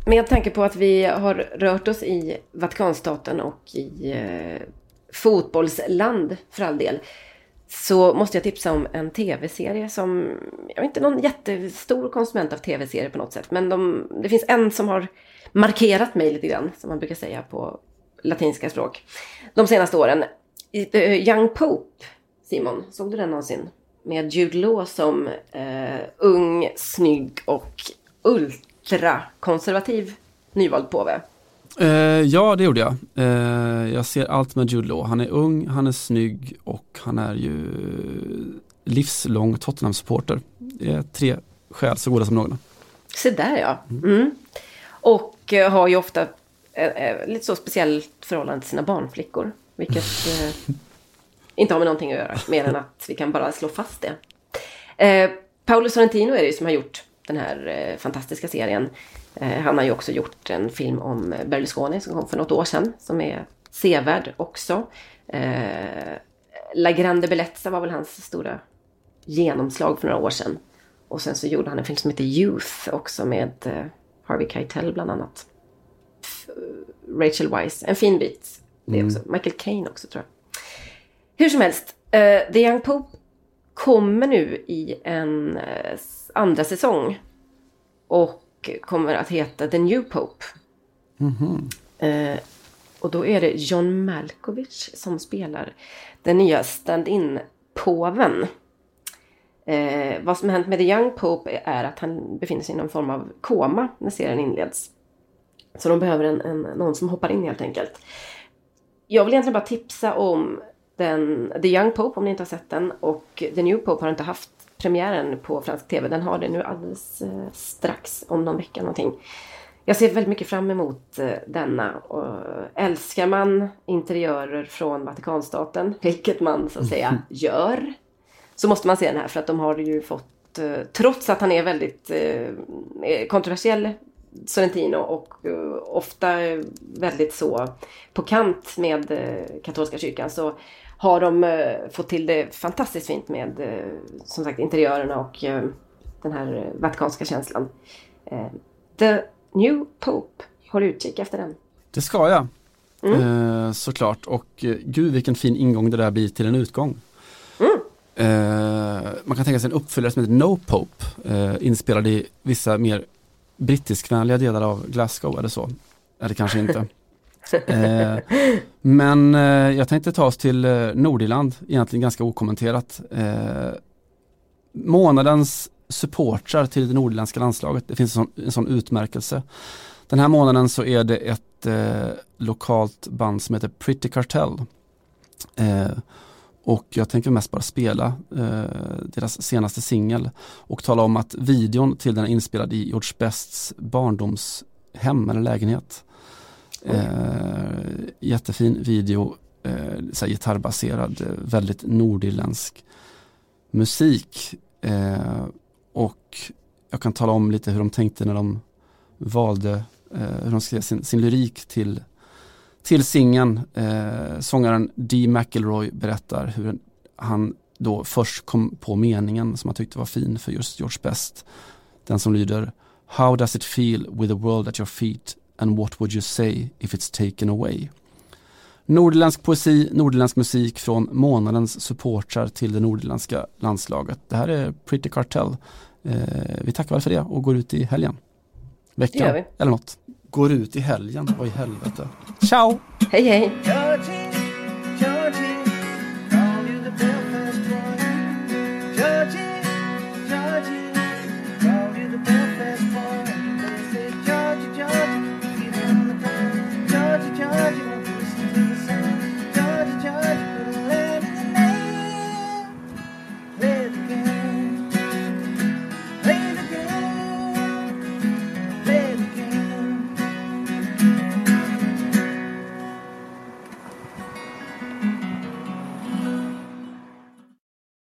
Med tanke på att vi har rört oss i Vatikanstaten och i eh, fotbollsland för all del. Så måste jag tipsa om en tv-serie som, jag är inte någon jättestor konsument av tv-serier på något sätt. Men de, det finns en som har markerat mig lite grann, som man brukar säga på latinska språk. De senaste åren. Eh, Young Pope, Simon, såg du den någonsin? Med Jude Law som eh, ung, snygg och ultrakonservativ nyvald påve. Eh, ja, det gjorde jag. Eh, jag ser allt med Jude Law. Han är ung, han är snygg och han är ju livslång Tottenham-supporter. Det är tre skäl så goda som någon. Se där ja. Mm. Och eh, har ju ofta eh, eh, lite så speciellt förhållande till sina barnflickor. Vilket eh, inte har med någonting att göra, mer än att vi kan bara slå fast det. Paolo Sorrentino är det ju som har gjort den här eh, fantastiska serien. Eh, han har ju också gjort en film om Berlusconi som kom för något år sedan, som är sevärd också. Eh, La Grande Bellezza var väl hans stora genomslag för några år sedan. Och sen så gjorde han en film som heter Youth också med Harvey Keitel bland annat. Rachel Weisz, en fin bit. Det också. Michael Caine också tror jag. Hur som helst, The Young Pope kommer nu i en andra säsong. Och kommer att heta The New Pope. Eh, och då är det John Malkovich som spelar den nya stand-in-påven. Eh, vad som hänt med The Young Pope är att han befinner sig i någon form av koma när serien inleds. Så de behöver en, en, någon som hoppar in helt enkelt. Jag vill egentligen bara tipsa om den, The Young Pope om ni inte har sett den. Och The New Pope har inte haft premiären på fransk tv. Den har det nu alldeles eh, strax, om någon vecka någonting. Jag ser väldigt mycket fram emot eh, denna. Och älskar man interiörer från Vatikanstaten, vilket man så att säga gör, så måste man se den här för att de har ju fått, eh, trots att han är väldigt eh, kontroversiell, Sorrentino och eh, ofta eh, väldigt så på kant med eh, katolska kyrkan så har de eh, fått till det fantastiskt fint med eh, som sagt interiörerna och eh, den här vatikanska känslan. The New Pope, håll utkik efter den. Det ska jag. Eh, såklart. Och gud vilken fin ingång det där blir till en utgång. Eh, man kan tänka sig en uppföljare som heter No Pope. Inspelad i vissa mer brittiskvänliga delar av Glasgow eller så. Eller kanske inte. Eh, men eh, jag tänkte ta oss till eh, Nordirland, egentligen ganska okommenterat. Eh, månadens supportrar till det nordirländska landslaget. Det finns en sån, en sån utmärkelse. Den här månaden så är det ett eh, lokalt band som heter Pretty Cartel. Eh, och jag tänker mest bara spela eh, deras senaste singel och tala om att videon till den är inspelad i George Bests barndomshem eller lägenhet. Eh, jättefin video, eh, så här gitarrbaserad, eh, väldigt nordirländsk musik. Eh, och jag kan tala om lite hur de tänkte när de valde eh, hur de skrev sin, sin lyrik till, till singeln. Eh, sångaren Dee McElroy berättar hur han då först kom på meningen som han tyckte var fin för just George Best. Den som lyder How does it feel with the world at your feet and what would you say if it's taken away? Nordirländsk poesi, nordirländsk musik från månadens supportrar till det nordirländska landslaget. Det här är Pretty Cartel. Eh, vi tackar väl för det och går ut i helgen. Veckan eller något. Går ut i helgen, vad i helvete. Ciao! Hej hej!